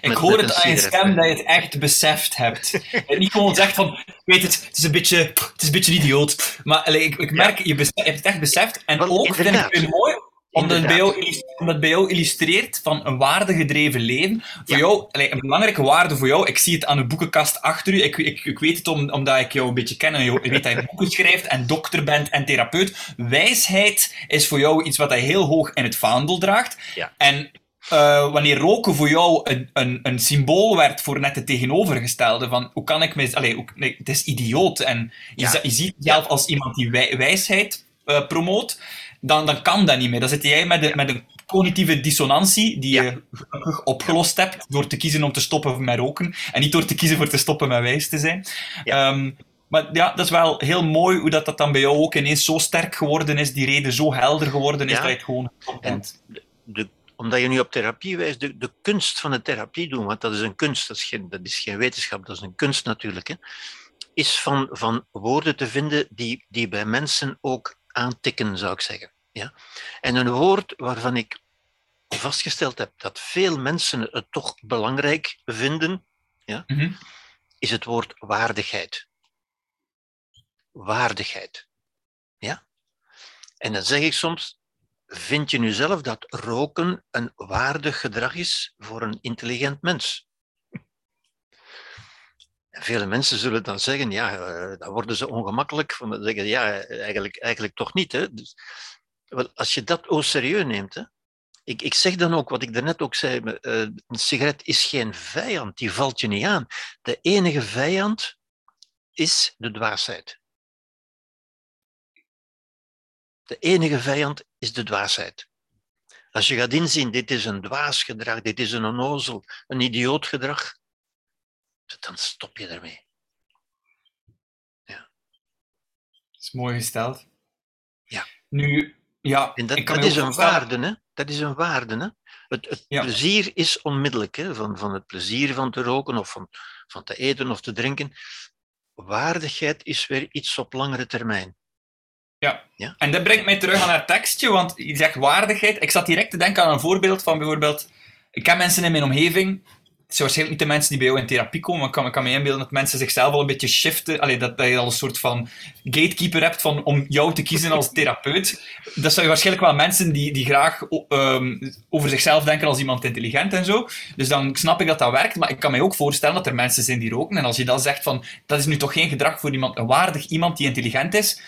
[SPEAKER 2] Ik hoor het aan je stem dat je het echt beseft hebt. En niet gewoon zegt van, weet het, het is een beetje, het is een beetje idioot. Maar allee, ik, ik merk, je, hebt het echt beseft. En ook vind ik het mooi, omdat het, bij jou,
[SPEAKER 1] Inderdaad.
[SPEAKER 2] illus- omdat jou illustreert van een waardegedreven leven. Voor
[SPEAKER 1] Ja.
[SPEAKER 2] jou, allee, een belangrijke waarde voor jou, ik zie het aan de boekenkast achter u. Ik, ik, ik weet het om, omdat ik jou een beetje ken en je weet dat je boeken schrijft en dokter bent en therapeut. Wijsheid is voor jou iets wat hij heel hoog in het vaandel draagt.
[SPEAKER 1] Ja.
[SPEAKER 2] En eh, wanneer roken voor jou een, een, een symbool werd voor net het tegenovergestelde, van hoe kan ik me... Allee, hoe- nee, het is idioot. En je,
[SPEAKER 1] Ja.
[SPEAKER 2] je ziet jezelf als iemand die wij- wijsheid eh, promoot, dan, dan kan dat niet meer. Dan zit jij met, de, met een cognitieve dissonantie die
[SPEAKER 1] Ja.
[SPEAKER 2] je gelukkig opgelost hebt door te kiezen om te stoppen met roken en niet door te kiezen voor te stoppen met wijs te zijn.
[SPEAKER 1] Ja.
[SPEAKER 2] Ehm, maar ja, dat is wel heel mooi hoe dat, dat dan bij jou ook ineens zo sterk geworden is, die reden zo helder geworden is,
[SPEAKER 1] Ja.
[SPEAKER 2] dat je het gewoon bent.
[SPEAKER 1] de, omdat je nu op therapie wijst, de, de kunst van de therapie doen, want dat is een kunst, dat is geen, dat is geen wetenschap, dat is een kunst natuurlijk, hè, is van, van woorden te vinden die, die bij mensen ook aantikken, zou ik zeggen. Ja? En een woord waarvan ik vastgesteld heb dat veel mensen het toch belangrijk vinden,
[SPEAKER 2] Mhm.
[SPEAKER 1] is het woord waardigheid. Waardigheid. Ja? En dan zeg ik soms, vind je nu zelf dat roken een waardig gedrag is voor een intelligent mens? En vele mensen zullen dan zeggen, ja, eh, dan worden ze ongemakkelijk. Van zeggen, ja, eigenlijk, eigenlijk toch niet. Hè? Dus, als je dat au serieus neemt, hè? Ik, ik zeg dan ook wat ik daarnet ook zei, eh, een sigaret is geen vijand, die valt je niet aan. De enige vijand is de dwaasheid. De enige vijand is de dwaasheid. Als je gaat inzien, dit is een dwaas gedrag, dit is een onnozel, een idioot gedrag, dan stop je ermee.
[SPEAKER 2] Ja. Dat is mooi gesteld.
[SPEAKER 1] Ja.
[SPEAKER 2] Nu, ja,
[SPEAKER 1] en dat, dat is een waarde, hè? Dat is een waarde, hè? Het, het plezier is onmiddellijk, hè? Van, van het plezier van te roken of van, van te eten of te drinken. Waardigheid is weer iets op langere termijn.
[SPEAKER 2] Ja. ja. En dat brengt mij terug aan haar tekstje, want je zegt waardigheid. Ik zat direct te denken aan een voorbeeld van bijvoorbeeld... Ik heb mensen in mijn omgeving het zijn waarschijnlijk niet de mensen die bij jou in therapie komen, maar ik kan, kan me inbeelden dat mensen zichzelf al een beetje shiften. Allee, dat, dat je al een soort van gatekeeper hebt van, om jou te kiezen als therapeut. Dat zijn waarschijnlijk wel mensen die, die graag um, over zichzelf denken als iemand intelligent en zo. Dus dan snap ik dat dat werkt, maar ik kan me ook voorstellen dat er mensen zijn die roken. En als je dan zegt van, dat is nu toch geen gedrag voor iemand, een waardig iemand die intelligent is,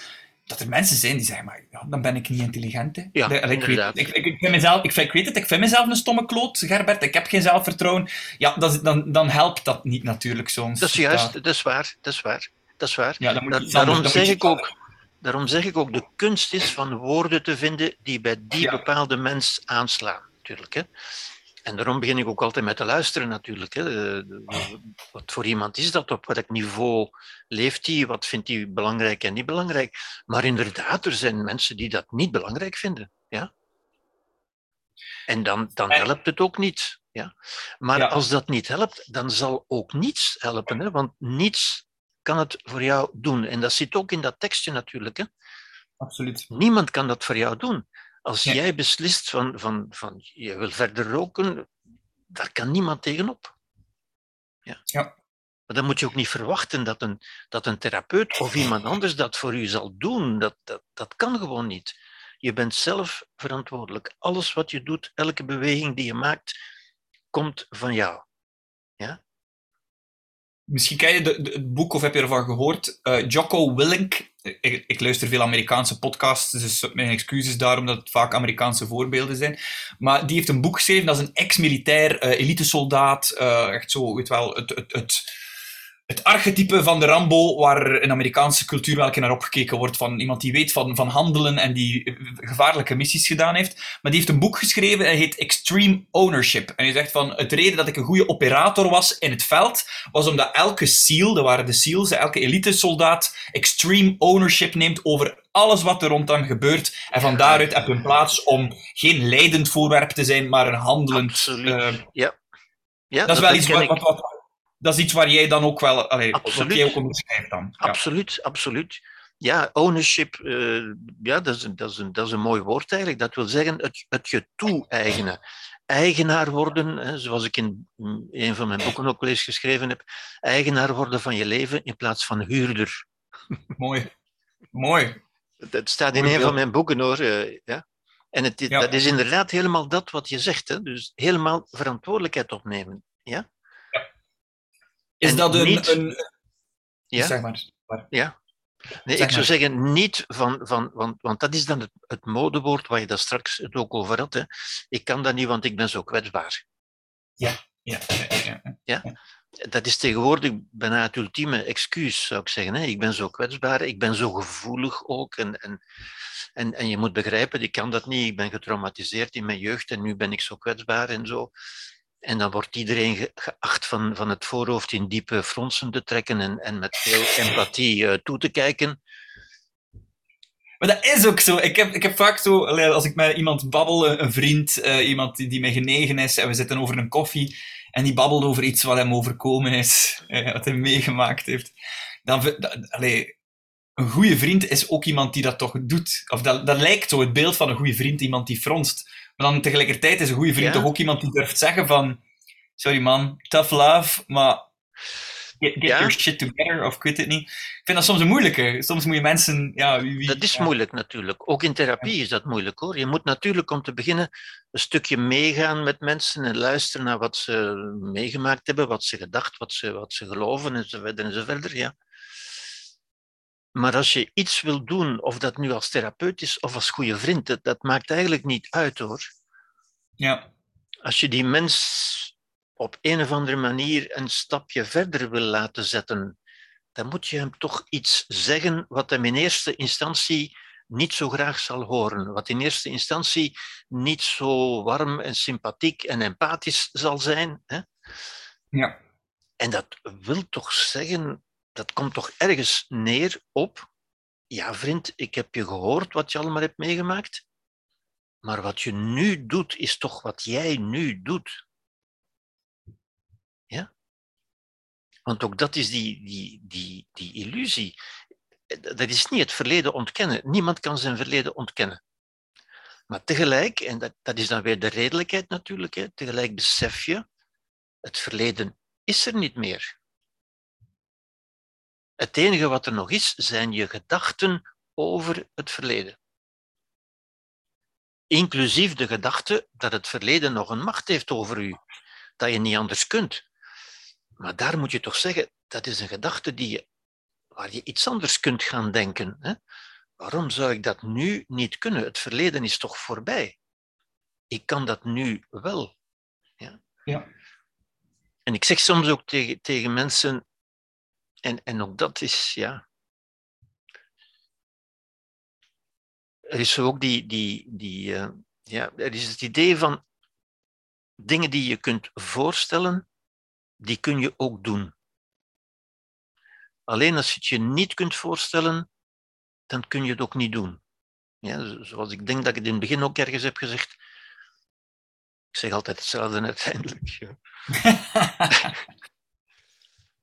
[SPEAKER 2] dat er mensen zijn die zeggen, maar ja, dan ben ik niet intelligent. Hè.
[SPEAKER 1] Ja,
[SPEAKER 2] ik, weet, ik, ik, ik, vind mezelf, ik, ik weet het, ik vind mezelf een stomme kloot, Gerbert. Ik heb geen zelfvertrouwen. Ja, dat, dan, dan helpt dat niet natuurlijk soms.
[SPEAKER 1] Dat is juist, dat is waar, dat is waar. Dat is waar. Ja, dan moet daarom, zeg ik ook, daarom zeg ik ook, de kunst is van woorden te vinden die bij die bepaalde mens aanslaan. Natuurlijk, hè. En daarom begin ik ook altijd met te luisteren natuurlijk. Hè. Wat voor iemand is dat? Op welk niveau leeft hij? Wat vindt hij belangrijk en niet belangrijk? Maar inderdaad, er zijn mensen die dat niet belangrijk vinden. Ja? En dan, dan helpt het ook niet. Ja? Maar als dat niet helpt, dan zal ook niets helpen. Hè? Want niets kan het voor jou doen. En dat zit ook in dat tekstje natuurlijk. Hè?
[SPEAKER 2] Absoluut.
[SPEAKER 1] Niemand kan dat voor jou doen. Als jij beslist van, van, van je wil verder roken, daar kan niemand tegenop.
[SPEAKER 2] Ja. ja.
[SPEAKER 1] Maar dan moet je ook niet verwachten dat een, dat een therapeut of iemand anders dat voor u zal doen. Dat, dat, dat kan gewoon niet. Je bent zelf verantwoordelijk. Alles wat je doet, elke beweging die je maakt, komt van jou. Ja?
[SPEAKER 2] Misschien ken je de, het boek of heb je ervan gehoord. Uh, Jocko Willink. Ik, ik, luister veel Amerikaanse podcasts, dus mijn excuses daarom dat het vaak Amerikaanse voorbeelden zijn. Maar die heeft een boek geschreven, dat is een ex-militair, uh, elitesoldaat. Uh, echt zo, weet wel, het, het, het het archetype van de Rambo, waar in Amerikaanse cultuur wel naar opgekeken wordt, van iemand die weet van, van handelen en die gevaarlijke missies gedaan heeft. Maar die heeft een boek geschreven, hij heet Extreme Ownership. En hij zegt van, het reden dat ik een goede operator was in het veld, was omdat elke SEAL, dat waren de SEALs, elke elite-soldaat, extreme ownership neemt over alles wat er rond hem gebeurt. En van daaruit heb je een plaats om geen leidend voorwerp te zijn, maar een handelend...
[SPEAKER 1] Uh, ja. ja.
[SPEAKER 2] Dat is wel iets wat, wat, wat dat is iets waar jij dan ook wel, allee, absoluut. jij ook onderschrijft dan.
[SPEAKER 1] Ja. Absoluut, absoluut. Ja, ownership, uh, ja, dat is, dat, is een, dat is een mooi woord eigenlijk. Dat wil zeggen het, het je toe-eigenen. Eigenaar worden, hè, zoals ik in een van mijn boeken ook wel eens geschreven heb, eigenaar worden van je leven in plaats van huurder.
[SPEAKER 2] Mooi. Mooi.
[SPEAKER 1] Dat staat in een van mijn boeken hoor. Uh, ja. En het, dat is inderdaad helemaal dat wat je zegt. Hè? Dus helemaal verantwoordelijkheid opnemen. Ja?
[SPEAKER 2] Is dat een, niet... een...
[SPEAKER 1] Ja?
[SPEAKER 2] Zeg maar.
[SPEAKER 1] Ja. Nee, ik zou zeggen niet van, van want, want dat is dan het, het modewoord waar je daar straks het ook over had. Hè. Ik kan dat niet, want ik ben zo kwetsbaar.
[SPEAKER 2] Ja, ja, ja. ja,
[SPEAKER 1] ja. Dat is tegenwoordig bijna het ultieme excuus, zou ik zeggen. Hè. Ik ben zo kwetsbaar, ik ben zo gevoelig ook. En, en, en, en je moet begrijpen, ik kan dat niet. Ik ben getraumatiseerd in mijn jeugd en nu ben ik zo kwetsbaar en zo. En dan wordt iedereen geacht van, van het voorhoofd in diepe fronsen te trekken en, en met veel empathie uh, toe te kijken.
[SPEAKER 2] Maar dat is ook zo. Ik heb, ik heb vaak zo, als ik met iemand babbel, een vriend, uh, iemand die, die mij genegen is, en we zitten over een koffie, en die babbelt over iets wat hem overkomen is, wat hij meegemaakt heeft. Dan, een goede vriend is ook iemand die dat toch doet. Of dat, dat lijkt zo, het beeld van een goede vriend, iemand die fronst. Maar dan tegelijkertijd is een goede vriend toch ook iemand die durft zeggen van... Sorry man, tough love, maar get, get your shit together, of ik weet het niet. Ik vind dat soms een moeilijke. Soms moet je mensen... Ja, wie, wie,
[SPEAKER 1] dat is moeilijk natuurlijk. Ook in therapie is dat moeilijk hoor. Je moet natuurlijk om te beginnen een stukje meegaan met mensen en luisteren naar wat ze meegemaakt hebben, wat ze gedacht, wat ze, wat ze geloven enzovoort enzovoort. Ja. Maar als je iets wil doen, of dat nu als therapeut is of als goede vriend, dat, dat maakt eigenlijk niet uit hoor.
[SPEAKER 2] Ja.
[SPEAKER 1] Als je die mens op een of andere manier een stapje verder wil laten zetten, dan moet je hem toch iets zeggen wat hem in eerste instantie niet zo graag zal horen, wat in eerste instantie niet zo warm en sympathiek en empathisch zal zijn. Hè?
[SPEAKER 2] Ja.
[SPEAKER 1] En dat wil toch zeggen, dat komt toch ergens neer op, ja vriend, ik heb je gehoord wat je allemaal hebt meegemaakt, maar wat je nu doet, is toch wat jij nu doet. Ja? Want ook dat is die, die, die, die illusie. Dat is niet het verleden ontkennen. Niemand kan zijn verleden ontkennen. Maar tegelijk, en dat, dat is dan weer de redelijkheid natuurlijk, hè, tegelijk besef je, het verleden is er niet meer. Het enige wat er nog is, zijn je gedachten over het verleden. Inclusief de gedachte dat het verleden nog een macht heeft over u, dat je niet anders kunt. Maar daar moet je toch zeggen, dat is een gedachte die je, waar je iets anders kunt gaan denken. Hè? Waarom zou ik dat nu niet kunnen? Het verleden is toch voorbij. Ik kan dat nu wel. Ja.
[SPEAKER 2] ja.
[SPEAKER 1] En ik zeg soms ook tegen, tegen mensen, en, en ook dat is, ja. Er is ook die, die, die uh, ja, er is het idee van dingen die je kunt voorstellen, die kun je ook doen. Alleen als je het je niet kunt voorstellen, dan kun je het ook niet doen. Ja, zoals ik denk dat ik het in het begin ook ergens heb gezegd. Ik zeg altijd hetzelfde uiteindelijk. Ja.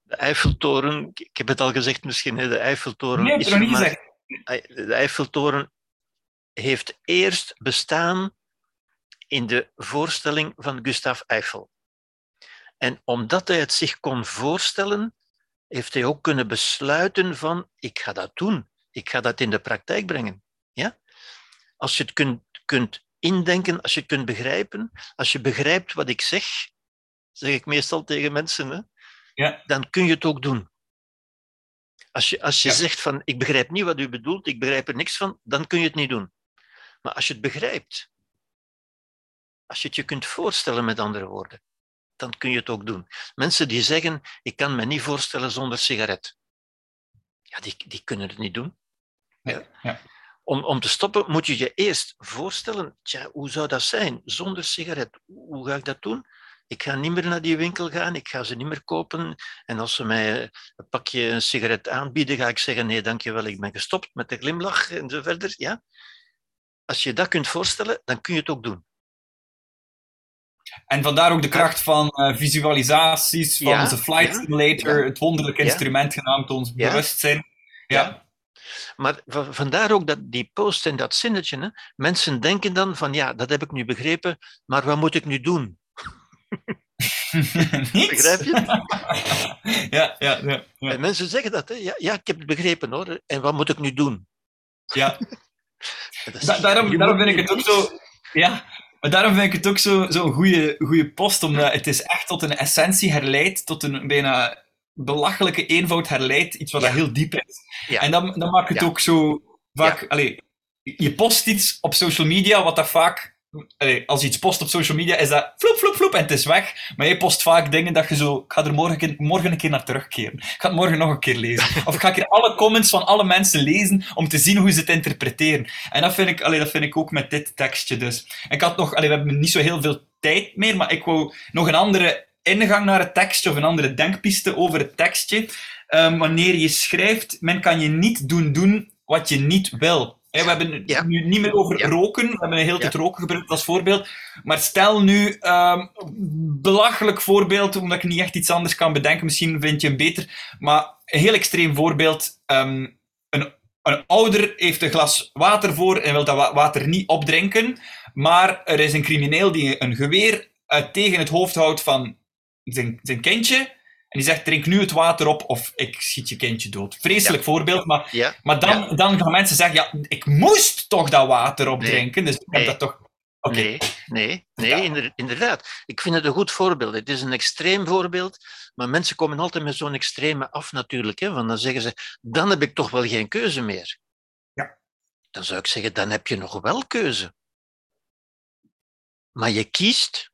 [SPEAKER 1] de Eiffeltoren, ik heb het al gezegd misschien, de Eiffeltoren
[SPEAKER 2] nee,
[SPEAKER 1] is
[SPEAKER 2] niet maar,
[SPEAKER 1] De Eiffeltoren heeft eerst bestaan in de voorstelling van Gustave Eiffel. En omdat hij het zich kon voorstellen, heeft hij ook kunnen besluiten van, ik ga dat doen. Ik ga dat in de praktijk brengen. Ja? Als je het kunt, kunt indenken, als je het kunt begrijpen, als je begrijpt wat ik zeg, zeg ik meestal tegen mensen, hè,
[SPEAKER 2] ja.
[SPEAKER 1] dan kun je het ook doen. Als je, als je zegt van, ik begrijp niet wat u bedoelt, ik begrijp er niks van, dan kun je het niet doen. Maar als je het begrijpt, als je het je kunt voorstellen met andere woorden, dan kun je het ook doen. Mensen die zeggen, ik kan me niet voorstellen zonder sigaret. Ja, die, die kunnen het niet doen.
[SPEAKER 2] Ja. ja.
[SPEAKER 1] Om, om te stoppen moet je je eerst voorstellen, tja, hoe zou dat zijn zonder sigaret? Hoe ga ik dat doen? Ik ga niet meer naar die winkel gaan, ik ga ze niet meer kopen. En als ze mij een pakje een sigaret aanbieden, ga ik zeggen, nee, dankjewel, ik ben gestopt met de glimlach en zo verder. Ja? Als je dat kunt voorstellen, dan kun je het ook doen.
[SPEAKER 2] En vandaar ook de kracht van uh, visualisaties, van
[SPEAKER 1] Ja,
[SPEAKER 2] onze flight simulator,
[SPEAKER 1] ja.
[SPEAKER 2] het wonderlijke instrument genaamd ons bewustzijn. Ja.
[SPEAKER 1] Maar va- vandaar ook dat die post en dat zinnetje. Hè? Mensen denken dan van, ja, dat heb ik nu begrepen, maar wat moet ik nu doen?
[SPEAKER 2] Niets?
[SPEAKER 1] Begrijp je?
[SPEAKER 2] ja, ja, ja. ja.
[SPEAKER 1] En mensen zeggen dat, hè? Ja, ja, ik heb het begrepen hoor. En wat moet ik nu doen?
[SPEAKER 2] ja. Da- daarom, daarom vind ik het ook zo. Ja, maar daarom vind ik het ook zo'n zo goede, goede post, omdat het is echt tot een essentie herleidt, tot een bijna belachelijke eenvoud herleidt, iets wat
[SPEAKER 1] Ja.
[SPEAKER 2] heel diep is.
[SPEAKER 1] Ja.
[SPEAKER 2] En dan, dan maakt het ook zo vaak. Allee, je post iets op social media, wat dat vaak. Als je iets post op social media, is dat floep, floep, floep en het is weg. Maar je post vaak dingen dat je zo. Ik ga er morgen, morgen een keer naar terugkeren. Ik ga het morgen nog een keer lezen. Of ik ga alle comments van alle mensen lezen om te zien hoe ze het interpreteren. En dat vind ik, allee, dat vind ik ook met dit tekstje dus. Ik had nog, we hebben niet zo heel veel tijd meer, maar ik wou nog een andere ingang naar het tekstje of een andere denkpiste over het tekstje. Ehm, wanneer je schrijft, men kan je niet doen doen wat je niet wil. We hebben het
[SPEAKER 1] Ja.
[SPEAKER 2] nu niet meer over
[SPEAKER 1] Ja.
[SPEAKER 2] roken. We hebben een hele tijd
[SPEAKER 1] Ja.
[SPEAKER 2] roken gebruikt als voorbeeld. Maar stel nu, ehm belachelijk voorbeeld, omdat ik niet echt iets anders kan bedenken. Misschien vind je hem beter. Maar een heel extreem voorbeeld. ehm, een, een ouder heeft een glas water voor en wil dat wa- water niet opdrinken. Maar er is een crimineel die een geweer eh, tegen het hoofd houdt van zijn, zijn kindje. En die zegt, drink nu het water op of ik schiet je kindje dood. Vreselijk voorbeeld, maar,
[SPEAKER 1] Ja,
[SPEAKER 2] maar dan,
[SPEAKER 1] Ja.
[SPEAKER 2] dan gaan mensen zeggen, ja, ik moest toch dat water opdrinken. Dus ik heb
[SPEAKER 1] Nee.
[SPEAKER 2] dat toch...
[SPEAKER 1] Nee, nee, nee inderdaad. Ik vind het een goed voorbeeld. Het is een extreem voorbeeld, maar mensen komen altijd met zo'n extreme af natuurlijk. Hè, want dan zeggen ze, dan heb ik toch wel geen keuze meer.
[SPEAKER 2] Ja.
[SPEAKER 1] Dan zou ik zeggen, dan heb je nog wel keuze. Maar je kiest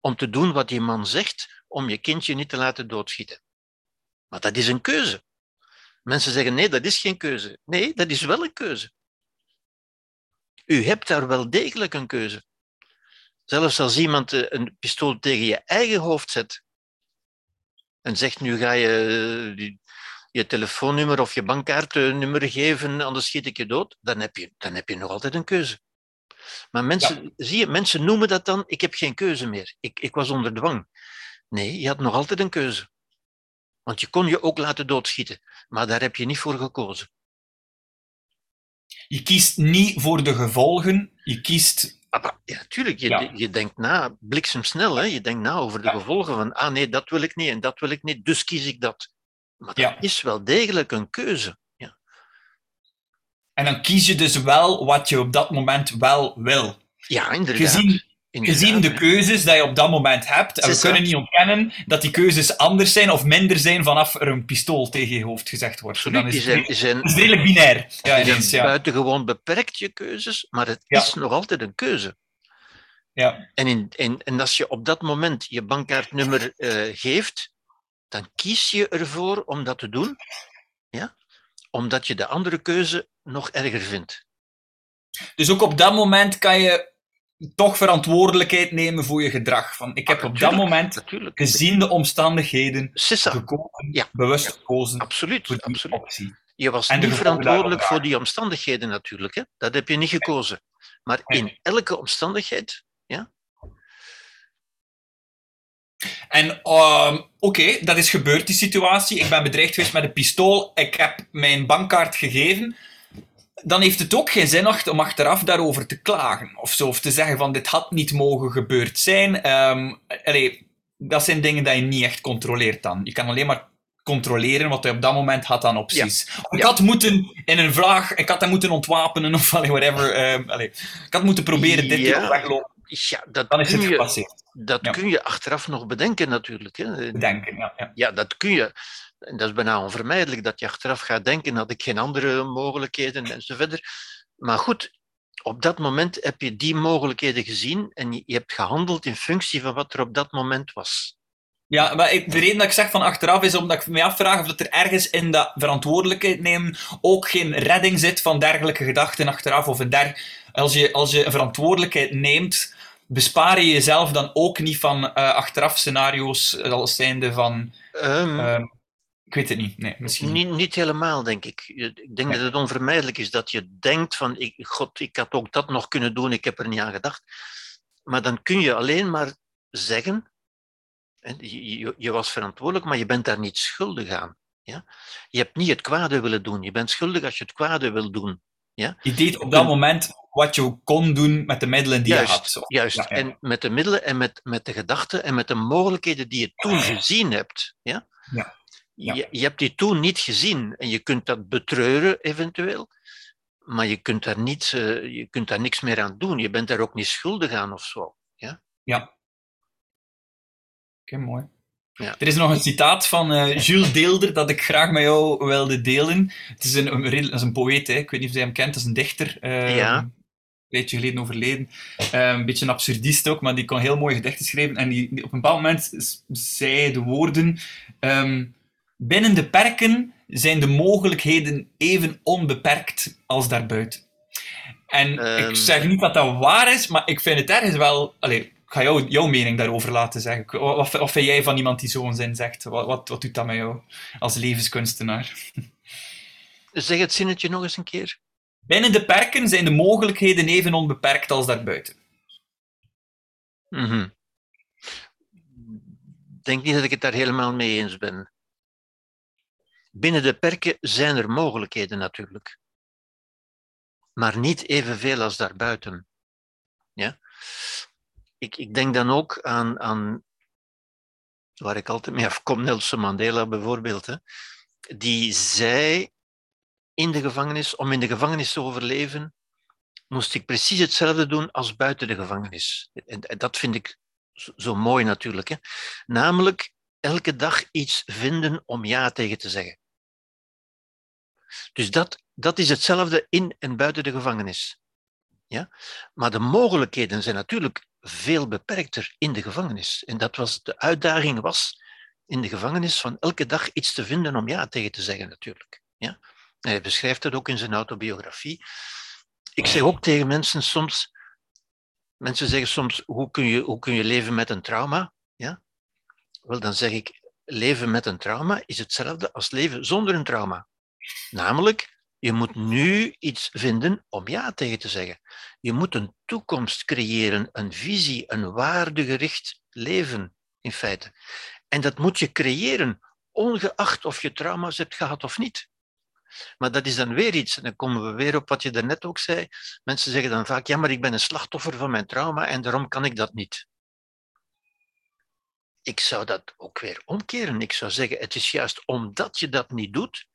[SPEAKER 1] om te doen wat die man zegt, om je kindje niet te laten doodschieten. Maar dat is een keuze. Mensen zeggen nee, dat is geen keuze. Nee, dat is wel een keuze. U hebt daar wel degelijk een keuze. Zelfs als iemand eh, een pistool tegen je eigen hoofd zet en zegt nu ga je eh, je telefoonnummer of je bankkaartnummer geven, anders schiet ik je dood, dan heb je, dan heb je nog altijd een keuze. Maar mensen, zie je, mensen noemen dat dan, ik heb geen keuze meer. Ik, ik was onder dwang. Nee, je had nog altijd een keuze. Want je kon je ook laten doodschieten, maar daar heb je niet voor gekozen.
[SPEAKER 2] Je kiest niet voor de gevolgen, je kiest...
[SPEAKER 1] Ah, ja, tuurlijk. Je, je denkt na, bliksemsnel, hè? je denkt na over de gevolgen van, ah nee, dat wil ik niet en dat wil ik niet, dus kies ik dat. Maar dat is wel degelijk een keuze. Ja.
[SPEAKER 2] En dan kies je dus wel wat je op dat moment wel wil.
[SPEAKER 1] Ja, inderdaad.
[SPEAKER 2] Gezien, gezien de keuzes die je op dat moment hebt, en we kunnen niet ontkennen dat die keuzes anders zijn of minder zijn vanaf er een pistool tegen je hoofd gezegd wordt.
[SPEAKER 1] Absoluut, dan is het, die zijn,
[SPEAKER 2] is redelijk binair. Ja,
[SPEAKER 1] ineens, ja. buitengewoon beperkt je keuzes, maar het is nog altijd een keuze.
[SPEAKER 2] Ja.
[SPEAKER 1] En, in, en, en als je op dat moment je bankkaartnummer uh, geeft, dan kies je ervoor om dat te doen, ja? omdat je de andere keuze nog erger vindt.
[SPEAKER 2] Dus ook op dat moment kan je toch verantwoordelijkheid nemen voor je gedrag. Van, ik heb op dat moment, natuurlijk. gezien de omstandigheden, Sissa. gekozen, ja. bewust gekozen
[SPEAKER 1] absoluut, voor die absoluut. optie. Je was niet verantwoordelijk voor die omstandigheden natuurlijk. Hè? Dat heb je niet gekozen. Maar in elke omstandigheid ja,
[SPEAKER 2] en uh, oké, dat is gebeurd, die situatie. Ik ben bedreigd geweest met een pistool. Ik heb mijn bankkaart gegeven. Dan heeft het ook geen zin om achteraf daarover te klagen. Of zo, of te zeggen van dit had niet mogen gebeurd zijn. Um, allee, dat zijn dingen die je niet echt controleert dan. Je kan alleen maar controleren wat hij op dat moment had aan opties. Ik had moeten in een vraag, ik had hem moeten ontwapenen of whatever. Um, allee, ik had moeten proberen dit ja. te weglopen.
[SPEAKER 1] Ja, dat dan is het gepasseerd. Dat kun je achteraf nog bedenken natuurlijk. Hè.
[SPEAKER 2] Bedenken, ja, ja.
[SPEAKER 1] Ja, dat kun je. En dat is bijna onvermijdelijk dat je achteraf gaat denken, had ik geen andere mogelijkheden enzovoort. Maar goed, op dat moment heb je die mogelijkheden gezien en je hebt gehandeld in functie van wat er op dat moment was.
[SPEAKER 2] Ja, maar de reden dat ik zeg van achteraf is omdat ik me afvraag of dat er ergens in dat verantwoordelijkheid nemen ook geen redding zit van dergelijke gedachten achteraf. Of een der... als, je, als je verantwoordelijkheid neemt, bespaar je jezelf dan ook niet van uh, achteraf scenario's als zijnde van... Um, uh, ik weet het niet. Nee, misschien
[SPEAKER 1] niet. Niet helemaal, denk ik. Ik denk dat het onvermijdelijk is dat je denkt van, ik, god, ik had ook dat nog kunnen doen, ik heb er niet aan gedacht. Maar dan kun je alleen maar zeggen, je, je, je was verantwoordelijk, maar je bent daar niet schuldig aan. Ja? Je hebt niet het kwade willen doen. Je bent schuldig als je het kwade wil doen. Ja?
[SPEAKER 2] Je deed op dat moment wat je kon doen met de middelen die
[SPEAKER 1] juist,
[SPEAKER 2] je had. Zo.
[SPEAKER 1] Juist, en met de middelen en met, met de gedachten en met de mogelijkheden die je toen gezien hebt. Ja?
[SPEAKER 2] Ja.
[SPEAKER 1] Je, je hebt die toen niet gezien en je kunt dat betreuren eventueel, maar je kunt daar, niet, uh, je kunt daar niks meer aan doen. Je bent daar ook niet schuldig aan of zo. Ja.
[SPEAKER 2] ja. Oké, okay, mooi. Ja. Er is nog een citaat van uh, Jules Deelder dat ik graag met jou wilde delen. Het is een, een, een, een poëet, hè. ik weet niet of je hem kent, het is een dichter. Uh,
[SPEAKER 1] ja.
[SPEAKER 2] Een beetje geleden overleden. Uh, een beetje een absurdist ook, maar die kon heel mooie gedichten schrijven. En die, die op een bepaald moment zei de woorden... Um, binnen de perken zijn de mogelijkheden even onbeperkt als daarbuiten. En um... ik ehm. zeg niet dat dat waar is, maar ik vind het ergens wel... Allez, ik ga jou, jouw mening daarover laten zeggen. Wat, wat vind jij van iemand die zo'n zin zegt? Wat, wat, wat doet dat met jou als levenskunstenaar?
[SPEAKER 1] Zeg het zinnetje nog eens een keer.
[SPEAKER 2] Binnen de perken zijn de mogelijkheden even onbeperkt als daarbuiten.
[SPEAKER 1] Mm -hmm. Ik denk niet dat ik het daar helemaal mee eens ben. Binnen de perken zijn er mogelijkheden natuurlijk. Maar niet evenveel als daarbuiten. Ja? ik, ik denk dan ook aan, aan, waar ik altijd mee afkom, Nelson Mandela bijvoorbeeld, hè, die zei in de gevangenis, om in de gevangenis te overleven, moest ik precies hetzelfde doen als buiten de gevangenis. En, en dat vind ik zo, zo mooi natuurlijk. Hè. Namelijk elke dag iets vinden om ja tegen te zeggen. Dus dat, dat is hetzelfde in en buiten de gevangenis. Ja? Maar de mogelijkheden zijn natuurlijk veel beperkter in de gevangenis. En dat was de uitdaging was in de gevangenis van elke dag iets te vinden om ja tegen te zeggen natuurlijk. Ja? hij beschrijft het ook in zijn autobiografie. Ik zeg ook tegen mensen soms, mensen zeggen soms, hoe kun je, hoe kun je leven met een trauma? Ja? Wel, dan zeg ik, leven met een trauma is hetzelfde als leven zonder een trauma. Namelijk, je moet nu iets vinden om ja tegen te zeggen. Je moet een toekomst creëren, een visie, een waardegericht leven, in feite. En dat moet je creëren, ongeacht of je trauma's hebt gehad of niet. Maar dat is dan weer iets, en dan komen we weer op wat je daarnet ook zei. Mensen zeggen dan vaak, ja, maar ik ben een slachtoffer van mijn trauma en daarom kan ik dat niet. Ik zou dat ook weer omkeren. Ik zou zeggen, het is juist omdat je dat niet doet,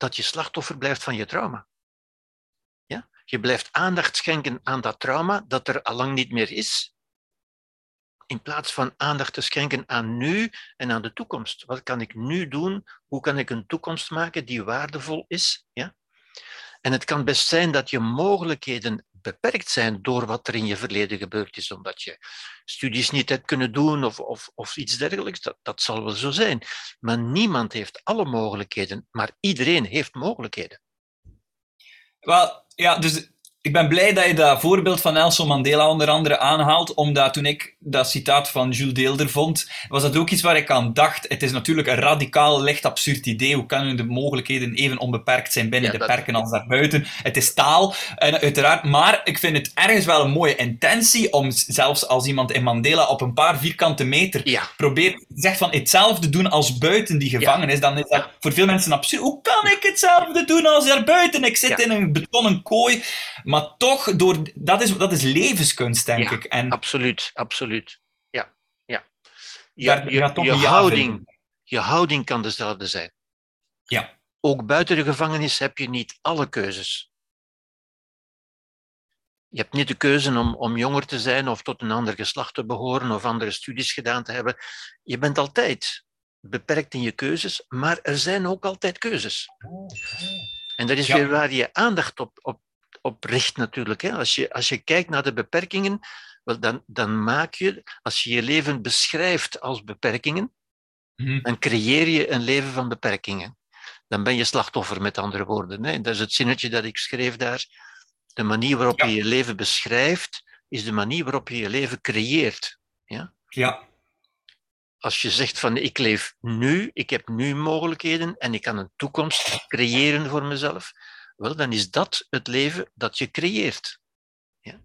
[SPEAKER 1] dat je slachtoffer blijft van je trauma. Ja? Je blijft aandacht schenken aan dat trauma dat er al lang niet meer is, in plaats van aandacht te schenken aan nu en aan de toekomst. Wat kan ik nu doen? Hoe kan ik een toekomst maken die waardevol is? Ja? En het kan best zijn dat je mogelijkheden beperkt zijn door wat er in je verleden gebeurd is, omdat je studies niet hebt kunnen doen of, of, of iets dergelijks. Dat, dat zal wel zo zijn. Maar niemand heeft alle mogelijkheden, maar iedereen heeft mogelijkheden.
[SPEAKER 2] Wel, ja, dus ik ben blij dat je dat voorbeeld van Nelson Mandela onder andere aanhaalt, omdat toen ik dat citaat van Jules Deelder vond, was dat ook iets waar ik aan dacht. Het is natuurlijk een radicaal, licht absurd idee. Hoe kunnen de mogelijkheden even onbeperkt zijn binnen de perken als daarbuiten? Het is taal, en uiteraard, maar ik vind het ergens wel een mooie intentie om zelfs als iemand in Mandela op een paar vierkante meter
[SPEAKER 1] ja.
[SPEAKER 2] probeert, zegt van hetzelfde doen als buiten die gevangen is, dan is dat voor veel mensen absurd. Hoe kan ik hetzelfde doen als daar buiten? Ik zit in een betonnen kooi. Maar toch, door, dat, is, dat is levenskunst, denk ik. En
[SPEAKER 1] absoluut, absoluut. Ja, ja. Je, je, je houding, je houding kan dezelfde zijn.
[SPEAKER 2] Ja.
[SPEAKER 1] Ook buiten de gevangenis heb je niet alle keuzes. Je hebt niet de keuze om, om jonger te zijn of tot een ander geslacht te behoren of andere studies gedaan te hebben. Je bent altijd beperkt in je keuzes, maar er zijn ook altijd keuzes. En dat is weer waar je aandacht op, op op richt natuurlijk. Hè. Als, je, als je kijkt naar de beperkingen, wel, dan, dan maak je, als je je leven beschrijft als beperkingen,
[SPEAKER 2] Mhm.
[SPEAKER 1] dan creëer je een leven van beperkingen. Dan ben je slachtoffer, met andere woorden. Hè. Dat is het zinnetje dat ik schreef daar. De manier waarop
[SPEAKER 2] Ja.
[SPEAKER 1] je je leven beschrijft, is de manier waarop je je leven creëert. Ja?
[SPEAKER 2] Ja,
[SPEAKER 1] Als je zegt van ik leef nu, ik heb nu mogelijkheden en ik kan een toekomst creëren voor mezelf, wel, dan is dat het leven dat je creëert. Ja?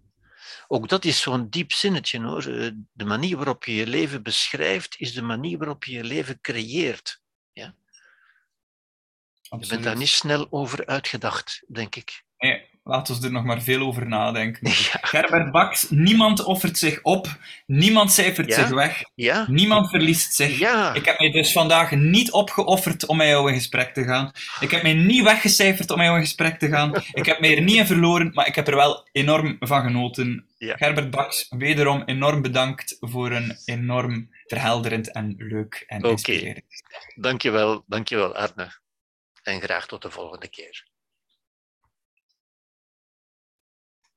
[SPEAKER 1] Ook dat is zo'n diep zinnetje hoor. Eh, De manier waarop je je leven beschrijft, is de manier waarop je je leven creëert. Je bent daar niet snel over uitgedacht, denk ik.
[SPEAKER 2] Nee, laten we er nog maar veel over nadenken.
[SPEAKER 1] Ja,
[SPEAKER 2] Gerbert Baks, niemand offert zich op, niemand cijfert
[SPEAKER 1] Ja?
[SPEAKER 2] zich weg,
[SPEAKER 1] ja,
[SPEAKER 2] niemand verliest zich. Ik heb mij dus vandaag niet opgeofferd om met jou in gesprek te gaan. Ik heb mij niet weggecijferd om met jou in gesprek te gaan. Ik heb mij er niet in verloren, maar ik heb er wel enorm van genoten. Gerbert Baks, wederom enorm bedankt voor een enorm verhelderend en leuk en
[SPEAKER 1] Oké.
[SPEAKER 2] inspirerend.
[SPEAKER 1] Dankjewel, dankjewel Arne. En graag tot de volgende keer.